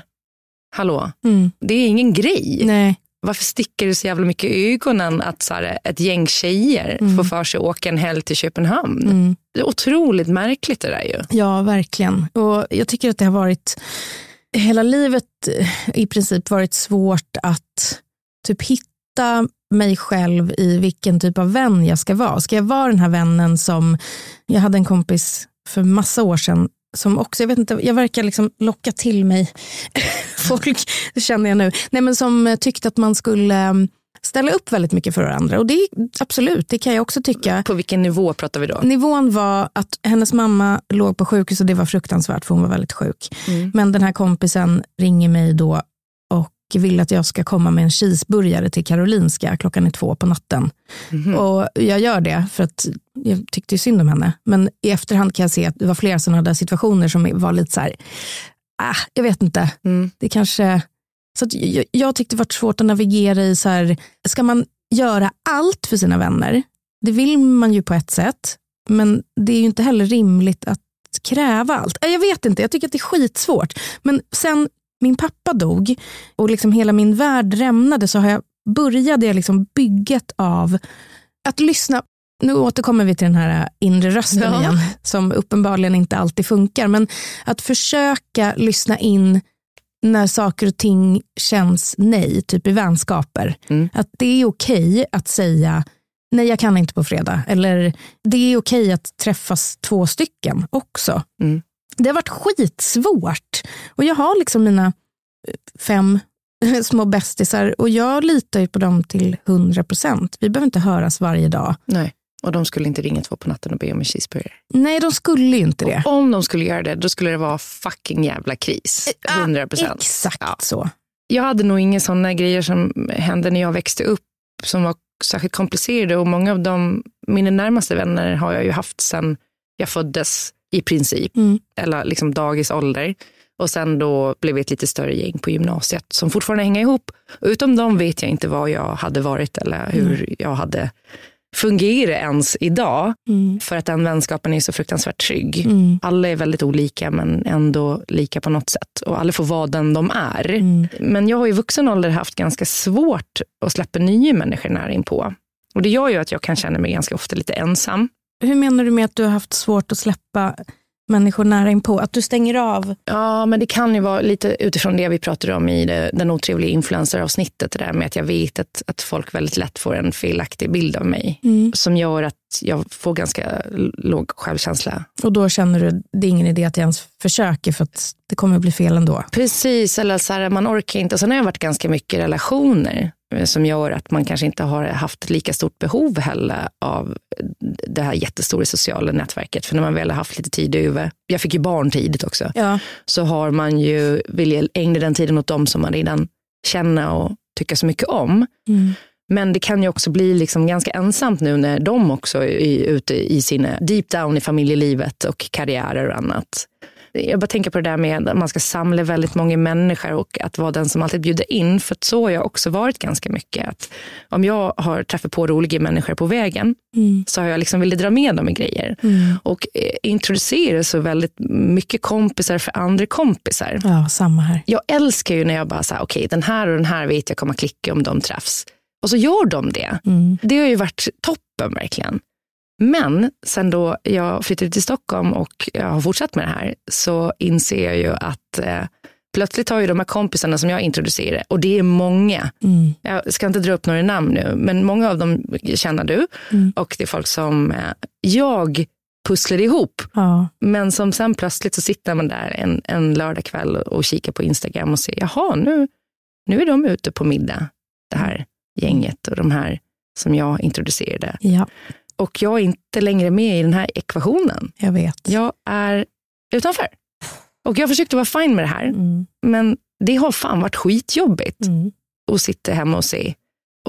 hallå, Mm. det är ingen grej. Nej. Varför sticker det så jävla mycket i ögonen att så här, ett gäng tjejer Mm. får för sig att åka en helg till Köpenhamn? Mm. Det är otroligt märkligt det där ju. Ja, verkligen. Och jag tycker att det har varit, hela livet eh, i princip varit svårt att typ hitta mig själv i vilken typ av vän jag ska vara. Ska jag vara den här vännen som, jag hade en kompis för massa år sedan som också, jag vet inte, jag verkar liksom locka till mig [laughs] folk, det känner jag nu, nej men som tyckte att man skulle ställa upp väldigt mycket för varandra. Och det är absolut, det kan jag också tycka. På vilken nivå pratar vi då? Nivån var att hennes mamma låg på sjukhus och det var fruktansvärt för hon var väldigt sjuk. Mm. Men den här kompisen ringer mig då och vill att jag ska komma med en cheeseburgare till Karolinska. Klockan är två på natten. Mhm. Och jag gör det för att jag tyckte synd om henne. Men i efterhand kan jag se att det var flera sådana där situationer som var lite så här, ah, jag vet inte. Mm. Det kanske... Så jag, jag tyckte det var svårt att navigera i, så här, ska man göra allt för sina vänner? Det vill man ju på ett sätt, men det är ju inte heller rimligt att kräva allt. Äh, Jag vet inte, jag tycker att det är skitsvårt. Men sen min pappa dog och liksom hela min värld rämnade så har jag, började jag liksom bygget av att lyssna. Nu återkommer vi till den här inre rösten Ja. igen, som uppenbarligen inte alltid funkar. Men att försöka lyssna in när saker och ting känns nej, typ i vänskaper. Mm. Att det är okej att säga nej jag kan inte på fredag. Eller det är okej att träffas två stycken också. Mm. Det har varit skitsvårt. Och jag har liksom mina eh, fem [laughs] små bästisar och jag litar ju på dem till 100 procent. Vi behöver inte höras varje dag. Nej. Och de skulle inte ringa två på natten och be om en cheeseburgare. Nej, de skulle inte det. Om de skulle göra det, då skulle det vara fucking jävla kris. 100 procent. Exakt Ja. så. Jag hade nog inga sådana grejer som hände när jag växte upp som var särskilt komplicerade och många av dem, mina närmaste vänner har jag ju haft sedan jag föddes i princip, Mm. eller liksom dagisålder. Och sen då blev vi ett lite större gäng på gymnasiet som fortfarande hänger ihop. Och utom dem vet jag inte vad jag hade varit eller hur jag hade fungerat ens idag. Mm. För att den vänskapen är så fruktansvärt trygg. Mm. Alla är väldigt olika men ändå lika på något sätt. Och alla får vara den de är. Mm. Men jag har i vuxen ålder haft ganska svårt att släppa nya människor nära inpå. Och det gör ju att jag kan känna mig ganska ofta lite ensam. Hur menar du med att du har haft svårt att släppa människor nära inpå? Att du stänger av? Ja, men det kan ju vara lite utifrån det vi pratade om i det, den otrevliga influenceravsnittet. Det där med att jag vet att, att folk väldigt lätt får en felaktig bild av mig. Mm. Som gör att jag får ganska låg självkänsla. Och då känner du det är ingen idé att jag ens försöker för att det kommer bli fel ändå. Precis, eller så här, man orkar inte. Och sen har jag varit ganska mycket i relationer som gör att man kanske inte har haft lika stort behov heller av det här jättestora sociala nätverket. För när man väl har haft lite tid över, jag fick ju barn tidigt också, Ja. så har man ju vill ägna den tiden åt dem som man redan känner och tycker så mycket om. Mm. Men det kan ju också bli liksom ganska ensamt nu när de också är ute i sina deep down i familjelivet och karriärer och annat. Jag bara tänker på det där med att man ska samla väldigt många människor och att vara den som alltid bjuder in. För så har jag också varit ganska mycket. Att om jag har träffat på roliga människor på vägen Mm. så har jag liksom velat dra med dem i grejer. Mm. Och eh, introducera så väldigt mycket kompisar för andra kompisar. ja, samma här. Jag älskar ju när jag bara okej den här och den här vet jag kommer klicka om de träffs. Och så gör de det. Mm. Det har ju varit toppen verkligen. Men sen då jag flyttade till Stockholm och jag har fortsatt med det här så inser jag ju att eh, plötsligt har ju de här kompisarna som jag introducerar, och det är många, Mm. jag ska inte dra upp några namn nu, men många av dem känner du Mm. och det är folk som eh, jag pusslar ihop. Ja. Men som sen plötsligt så sitter man där en, en lördagkväll och kikar på Instagram och ser, jaha, nu, nu är de ute på middag, det här gänget och de här som jag introducerade. ja, Och jag är inte längre med i den här ekvationen. jag vet. Jag är utanför. Och jag försökte vara fine med det här, Mm. men det har fan varit skitjobbigt Mm. att sitta hemma och se.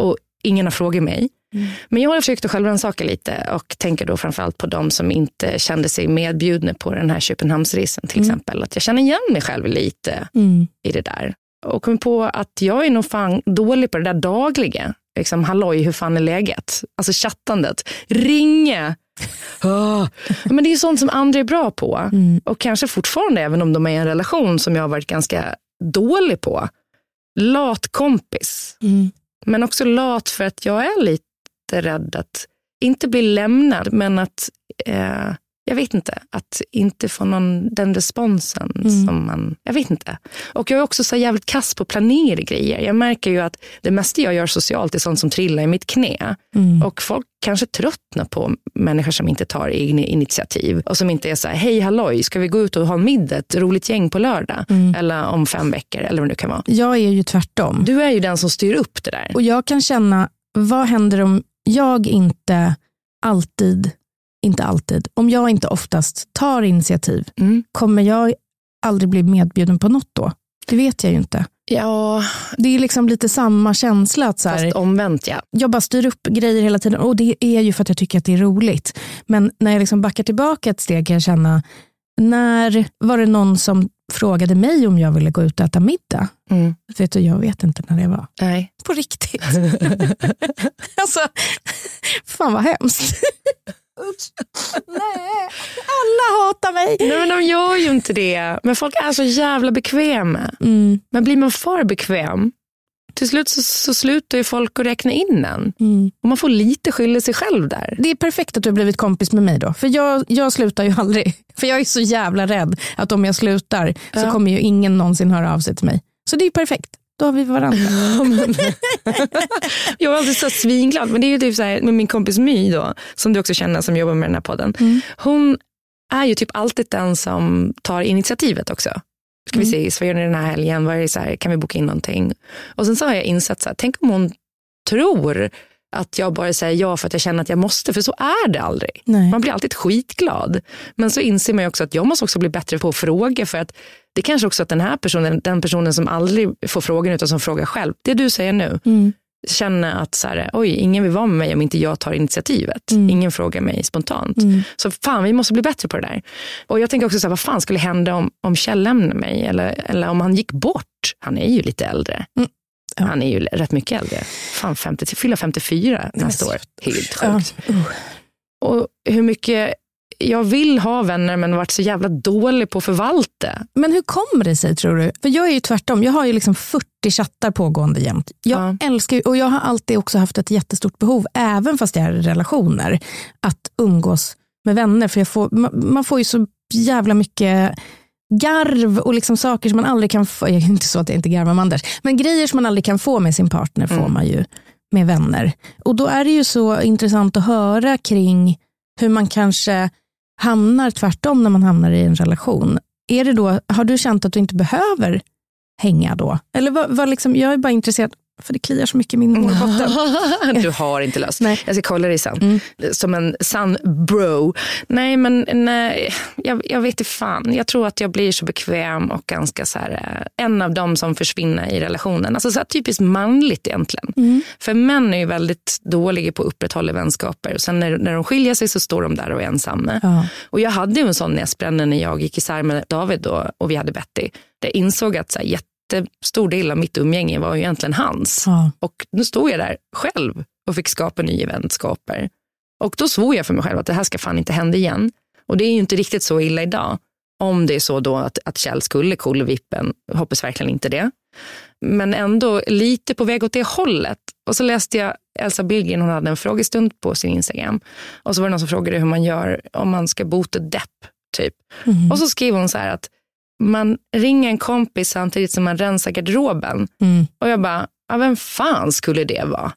Och ingen har frågat mig. Mm. Men jag har försökt att självrannsaka lite och tänker då framförallt på de som inte kände sig medbjudna på den här Köpenhamnsresan till Mm. exempel. Att jag känner igen mig själv lite Mm. i det där. Och kom på att jag är nog fan dålig på det där dagliga. Liksom, halloj, hur fan är läget? Alltså chattandet. Ringa. Ah. Men det är sånt som andra är bra på. Mm. Och kanske fortfarande, även om de är i en relation som jag har varit ganska dålig på. Lat kompis. Mm. Men också lat för att jag är lite rädd att inte bli lämnad, men att eh, jag vet inte, att inte få någon, den responsen Mm. som man, jag vet inte. Och jag är också så jävligt kass på att planera grejer. Jag märker ju att det mesta jag gör socialt är sånt som trillar i mitt knä. Mm. Och folk kanske tröttnar på människor som inte tar egna initiativ och som inte är så här, hej halloj, ska vi gå ut och ha en middag, ett roligt gäng på lördag? Mm. Eller om fem veckor, eller vad det nu kan vara. Jag är ju tvärtom. Du är ju den som styr upp det där. Och jag kan känna, vad händer om jag inte alltid, inte alltid, om jag inte oftast tar initiativ, Mm. kommer jag aldrig bli medbjuden på något då? Det vet jag ju inte. Ja, Det är liksom lite samma känsla. att så här, fast omvänt ja. jag bara styr upp grejer hela tiden och det är ju för att jag tycker att det är roligt. Men när jag liksom backar tillbaka ett steg kan jag känna, när var det någon som frågade mig om jag ville gå ut och äta middag? Mm. Vet du, jag vet inte när det var. Nej. På riktigt. [laughs] alltså, fan vad hemskt. Nej, alla hatar mig. Nej men de gör ju inte det. Men folk är så jävla bekväma. Mm, Men blir man för bekväm, till slut så, så slutar ju folk att räkna in en. mm. Och man får lite skylla sig själv där. Det är perfekt att du har blivit kompis med mig då. För jag, jag slutar ju [laughs] aldrig. För jag är så jävla rädd att om jag slutar så Ja. kommer ju ingen någonsin höra av sig till mig. Så det är perfekt. Då har vi varandra. [laughs] Jag var alltid så svinglad, men det är ju typ så här med min kompis My då, som du också känner som jobbar med den här podden. Hon är ju typ alltid den som tar initiativet också. Ska vi ses, vad gör ni den här helgen? Vad är det så här, kan vi boka in någonting? Och sen så har jag insett, så här, tänk om hon tror att jag bara säger ja för att jag känner att jag måste, för så är det aldrig. Nej. Man blir alltid skitglad. Men så inser man ju också att jag måste också bli bättre på att fråga för att det kanske också att den här personen, den personen som aldrig får frågan utan som frågar själv, det du säger nu, Mm. känner att så här, oj, ingen vill vara med mig om inte jag tar initiativet. Mm. Ingen frågar mig spontant. Mm. Så fan, vi måste bli bättre på det där. Och jag tänker också, så här, vad fan skulle hända om, om Kjell lämnar mig? Eller, eller om han gick bort? Han är ju lite äldre. Mm. Ja. Han är ju rätt mycket äldre. Fan, 50, fyller 54 nästa år. Helt Ja. sjukt. Och hur mycket jag vill ha vänner men varit så jävla dålig på att förvalta. Men hur kommer det sig tror du? För jag är ju tvärtom. Jag har ju liksom 40 chattar pågående jämt. Jag Ja. älskar ju, och jag har alltid också haft ett jättestort behov, även fast jag är i relationer, att umgås med vänner. För jag får, man, man får ju så jävla mycket garv och liksom saker som man aldrig kan få. Jag är inte så att jag inte garvar med Anders, men grejer som man aldrig kan få med sin partner får Mm. man ju med vänner. Och då är det ju så intressant att höra kring hur man kanske hamnar tvärtom när man hamnar i en relation. Är det då, har du känt att du inte behöver hänga då? Eller vad, vad liksom, jag är bara intresserad, för det kliar så mycket i min hårbotten. [laughs] du har inte löst. Nej. Jag ska kolla dig sen. Mm. Som en sann bro. Nej, men nej, jag, jag vet inte fan. Jag tror att jag blir så bekväm och ganska så här, eh, en av dem som försvinner i relationen. Alltså så här, typiskt manligt egentligen. Mm. För män är ju väldigt dåliga på att upprätthålla vänskaper. Och sen när, när de skiljer sig så står de där och är ensamma. Ja. Och jag hade ju en sån näsbränna när jag gick isär med David då, och vi hade Betty. Jag insåg att så här, jättestor del av mitt umgänge var ju egentligen hans. Ja. Och nu stod jag där själv och fick skapa nya vänskaper. Och då svor jag för mig själv att det här ska fan inte hända igen. Och det är ju inte riktigt så illa idag. Om det är så då att, att Kjell skulle vippen, hoppas verkligen inte det. Men ändå lite på väg åt det hållet. Och så läste jag Elsa Billgren, hon hade en frågestund på sin Instagram. Och så var det någon som frågade hur man gör om man ska bota depp. Typ. Mm. Och så skrev hon så här att man ringer en kompis samtidigt som man rensar garderoben. Mm. Och jag bara, ja, vem fan skulle det vara?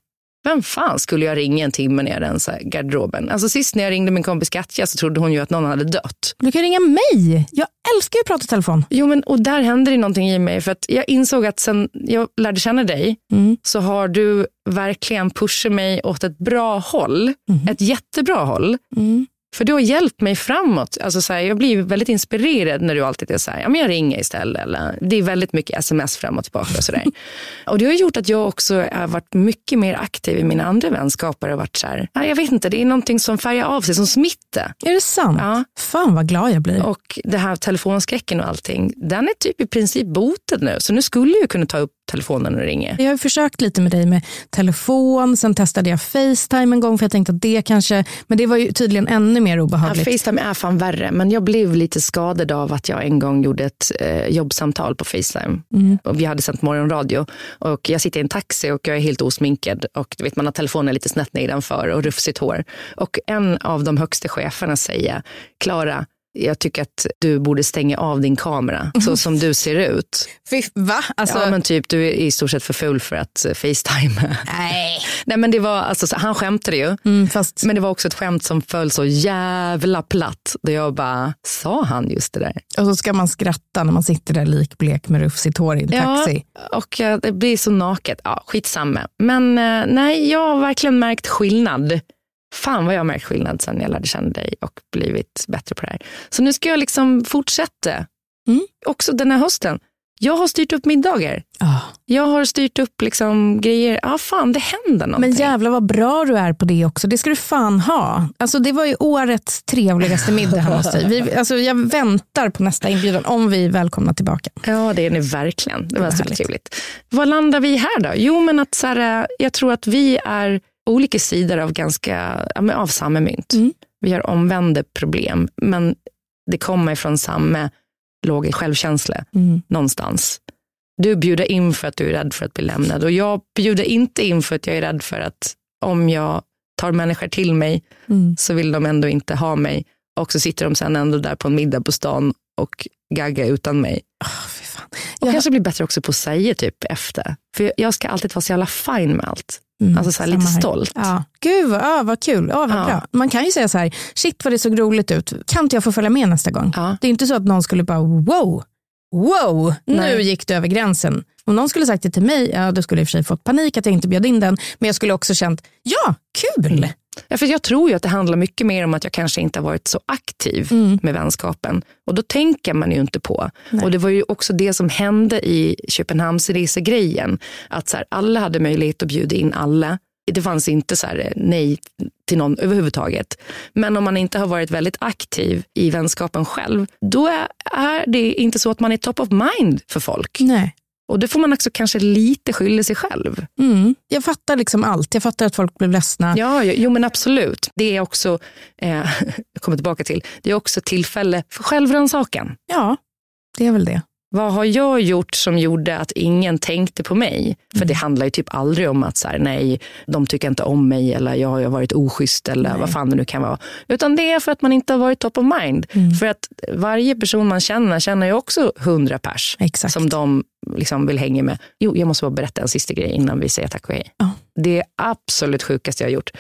Vem fan skulle jag ringa en timme när jag rensar garderoben? Alltså sist när jag ringde min kompis Katja så trodde hon ju att någon hade dött. Du kan ringa mig. Jag älskar ju att prata i telefon. Jo men och där hände det någonting i mig för att jag insåg att sen jag lärde känna dig Mm. så har du verkligen pushat mig åt ett bra håll. Ett jättebra håll. Mm. För du har hjälpt mig framåt. Alltså så här, jag blir väldigt inspirerad när du alltid är så här, ja men jag ringer istället. Eller, det är väldigt mycket sms fram och tillbaka. Och, så där. [laughs] och det har gjort att jag också har varit mycket mer aktiv i mina andra vänskaper. Och varit så här, ja, jag vet inte, det är någonting som färgar av sig, som smittar. Är det sant? Ja. Fan vad glad jag blir. Och det här telefonskräcken och allting, den är typ i princip botad nu. Så nu skulle jag kunna ta upp telefonen och ringa. Jag har försökt lite med dig med telefon, sen testade jag Facetime en gång för jag tänkte att det kanske, men det var ju tydligen ännu mer Ja, obehagligt. Facetime är fan värre, men jag blev lite skadad av att jag en gång gjorde ett eh, jobbsamtal på Facetime. Mm. Och vi hade sänt morgonradio och jag sitter i en taxi och jag är helt osminkad och du vet, man har telefonen lite snett nedanför och rufsigt hår. Och en av de högsta cheferna säger, Klara, jag tycker att du borde stänga av din kamera så som du ser ut. Fy, va? Alltså, ja men typ du är i stort sett för full för att eh, Facetime. nej. [laughs] Nej men det var, alltså, så, han skämtade ju. Mm, fast, Men det var också ett skämt som föll så jävla platt. Där jag bara, sa han just det där? och så ska man skratta när man sitter där likblek med rufsigt hår i en taxi. och eh, det blir så naket. Ja, skitsamma. Men eh, nej, jag har verkligen märkt skillnad. Fan vad jag har märkt skillnad sen jag lärde känna dig och blivit bättre på det här. Så nu ska jag liksom fortsätta. Mm. Också den här hösten. Jag har styrt upp middagar. Ah. Jag har styrt upp liksom grejer. Ja, fan det händer någonting. Men jävlar vad bra du är på det också. Det ska du fan ha. Alltså, det var ju årets trevligaste middag hemma hos dig. Alltså, jag väntar på nästa inbjudan om vi är välkomna tillbaka. Ja, det är ni verkligen. Det var Vad supertrevligt. härligt. Vad landar vi här då? Jo, men att så här, jag tror att vi är olika sidor av, ganska, ja, av samma mynt. Mm. Vi har omvända problem, men det kommer från samma låga självkänsla Mm. någonstans. Du bjuder in för att du är rädd för att bli lämnad och jag bjuder inte in för att jag är rädd för att om jag tar människor till mig Mm. så vill de ändå inte ha mig och så sitter de sen ändå där på en middag på stan och gaggar utan mig. Ah, fy fan. Och Jag- kanske blir bättre också på att säga typ efter. För jag- jag ska alltid vara så jävla fine med allt. Mm, Alltså så här, lite här. stolt. Ja. Gud vad, ja, vad kul. Ja, vad Ja. bra. Man kan ju säga så här, shit vad det såg roligt ut. Kan inte jag få följa med nästa gång? Ja. Det är inte så att någon skulle bara wow, wow, nu Nej. gick du över gränsen. Om någon skulle sagt det till mig, ja, då skulle jag i och för sig fått panik att jag inte bjöd in den. Men jag skulle också känt, ja, kul. Ja, för jag tror ju att det handlar mycket mer om att jag kanske inte har varit så aktiv Mm. med vänskapen. Och då tänker man ju inte på. Nej. Och det var ju också det som hände i Köpenhamnsresegrejen. Att så här, alla hade möjlighet att bjuda in alla. Det fanns inte så här, eh, nej till någon överhuvudtaget. Men om man inte har varit väldigt aktiv i vänskapen själv, då är, är det inte så att man är top of mind för folk. Nej. Och det får man också kanske lite skylla sig själv. Mm. Jag fattar liksom allt. Jag fattar att folk blev ledsna. Ja, jo, jo men absolut. Det är också, eh, [laughs] jag kommer tillbaka till, det är också tillfälle för självrannsakan. Ja, det är väl det. Vad har jag gjort som gjorde att ingen tänkte på mig? För det handlar ju typ aldrig om att så här, nej, de tycker inte om mig eller jag har varit oschysst eller vad fan det nu kan vara. Utan det är för att man inte har varit top of mind. För att varje person man känner känner ju också hundra pers Exakt. som de liksom vill hänga med. Jo, jag måste bara berätta en sista grej innan vi säger tack och hej. Ja. Det är absolut sjukaste jag har gjort.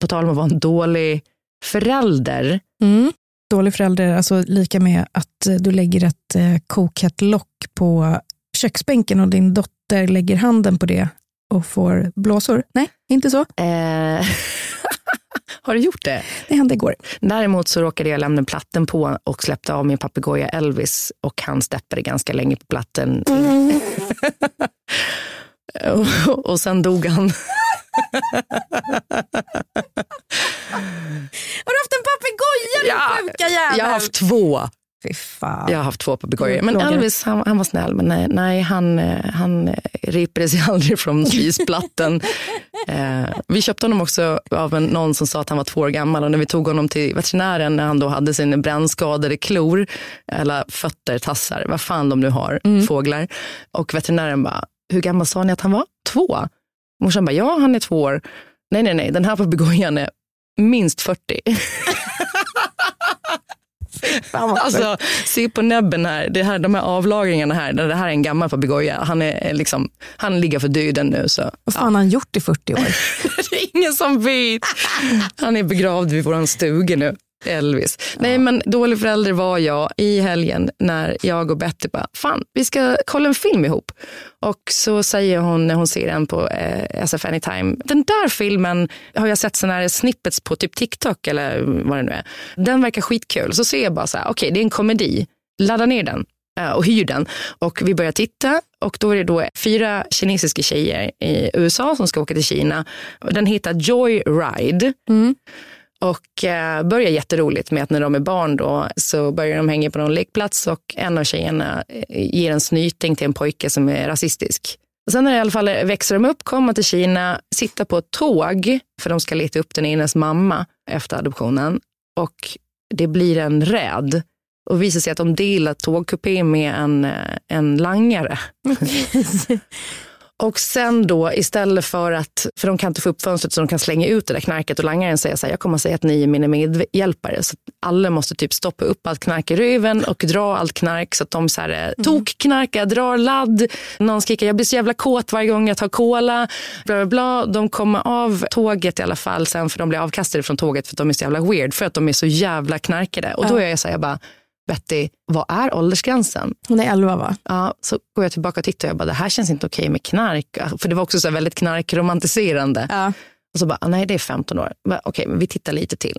På tal om att vara en dålig förälder. Mm. Dålig förälder, alltså lika med att eh, du lägger ett eh, kokhett lock på köksbänken och din dotter lägger handen på det och får blåsor. Nej, inte så. Eh, [laughs] har du gjort det? Det hände igår. Däremot så råkade jag lämna platten på och släppte av min papegoja Elvis och han steppade ganska länge på platten. [laughs] och, och sen dog han. Har du haft en papegoja din Ja, sjuka jävel? Jag har haft två. Fy fan. Jag har haft två papegojor. Men. Elvis han, han var snäll, men nej, nej han, eh, han eh, ripade sig [laughs] aldrig från spisplattan. [laughs] eh, vi köpte honom också av en, någon som sa att han var två år gammal och när vi tog honom till veterinären när han då hade sina brännskadade klor, eller fötter, tassar, vad fan de nu har, Mm. fåglar. Och veterinären bara, hur gammal sa ni att han var? Två? Morsan bara, ja han är två år. Nej, nej, nej, den här papegojan är minst 40. Alltså, se på näbben här, det här, de här avlagringarna här, det här är en gammal papegoja. Han, är liksom, han ligger för döden nu. Så. Vad fan har han gjort i 40 år? [laughs] Det är ingen som vet. Han är begravd vid vår stuga nu. Elvis. Nej men dålig förälder var jag i helgen när jag och Betty bara, fan vi ska kolla en film ihop. Och så säger hon när hon ser den på eh, SF Anytime, den där filmen har jag sett sådana här snippets på typ TikTok eller vad det nu är. Den verkar skitkul. Så ser jag bara så här, okej det är en komedi, ladda ner den eh, och hyr den. Och vi börjar titta och då är det då fyra kinesiska tjejer i USA som ska åka till Kina. Den heter Joyride. Mm. Och eh, börjar jätteroligt med att när de är barn då så börjar de hänga på någon lekplats och en av tjejerna eh, ger en snyting till en pojke som är rasistisk. Och sen när i alla fall växer de upp, kommer till Kina, sitter på ett tåg för de ska leta upp den enes mamma efter adoptionen. och det blir en räd. Och visar sig att de delar tågkupé med en, eh, en langare. [laughs] [laughs] Och sen då istället för att, för de kan inte få upp fönstret så de kan slänga ut det där knarket och langaren säger så här, jag kommer att säga att ni är mina medhjälpare. Så alla måste typ stoppa upp allt knark i röven och dra allt knark så att de så här, mm. tokknarkar, drar ladd. Någon skriker, jag blir så jävla kåt varje gång jag tar cola. Bla, bla, bla. De kommer av tåget i alla fall sen för de blir avkastade från tåget för att de är så jävla weird för att de är så jävla knarkade. Och då är jag så här, jag bara, Betty, vad är åldersgränsen? Hon är 11 va? Ja, så går jag tillbaka och tittar och jag bara, det här känns inte okej med knark. För det var också så väldigt knarkromantiserande. Ja. Och så bara, ah, nej det är 15 år. Okej, men vi tittar lite till.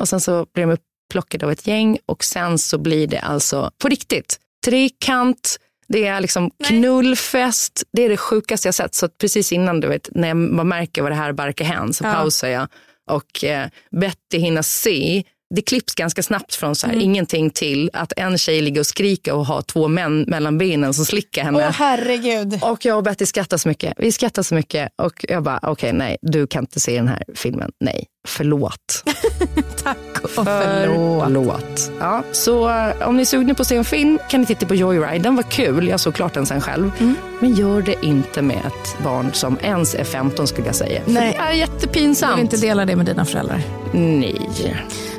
Och sen så blir de upplockade av ett gäng och sen så blir det alltså på riktigt trikant, det är liksom knullfest. Det är det sjukaste jag sett. Så precis innan du vet, när man märker vad det här barkar hän så ja. pausar jag och eh, Betty hinner se det klipps ganska snabbt från så här, mm. ingenting till att en tjej ligger och skriker och har två män mellan benen som slickar henne. Åh herregud. Och jag och Betty skrattar så mycket. Vi skrattar så mycket och jag bara, okej okay, nej, du kan inte se den här filmen. Nej, förlåt. [laughs] Tack och förlåt. förlåt. Ja, så eh, om ni är sugna på att se en film kan ni titta på Joyride. Den var kul, jag såg klart den sen själv. Mm. Men gör det inte med ett barn som ens är 15 skulle jag säga. Nej. För det är jättepinsamt. Du vill inte dela det med dina föräldrar? Nej.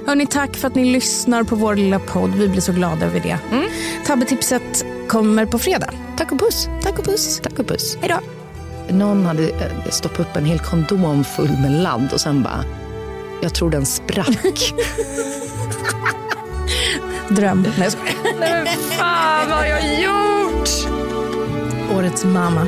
Hörni, tack för att ni lyssnar på vår lilla podd. Vi blir så glada över det. Mm. Tabbetipset kommer på fredag. Tack och puss. Tack och puss. Tack och puss. Hej då. Någon hade eh, stoppat upp en hel kondom full med ladd och sen bara, jag tror den sprack. [laughs] Dröm. Nej, jag Nej, men fan vad har jag gjort? Årets mamma.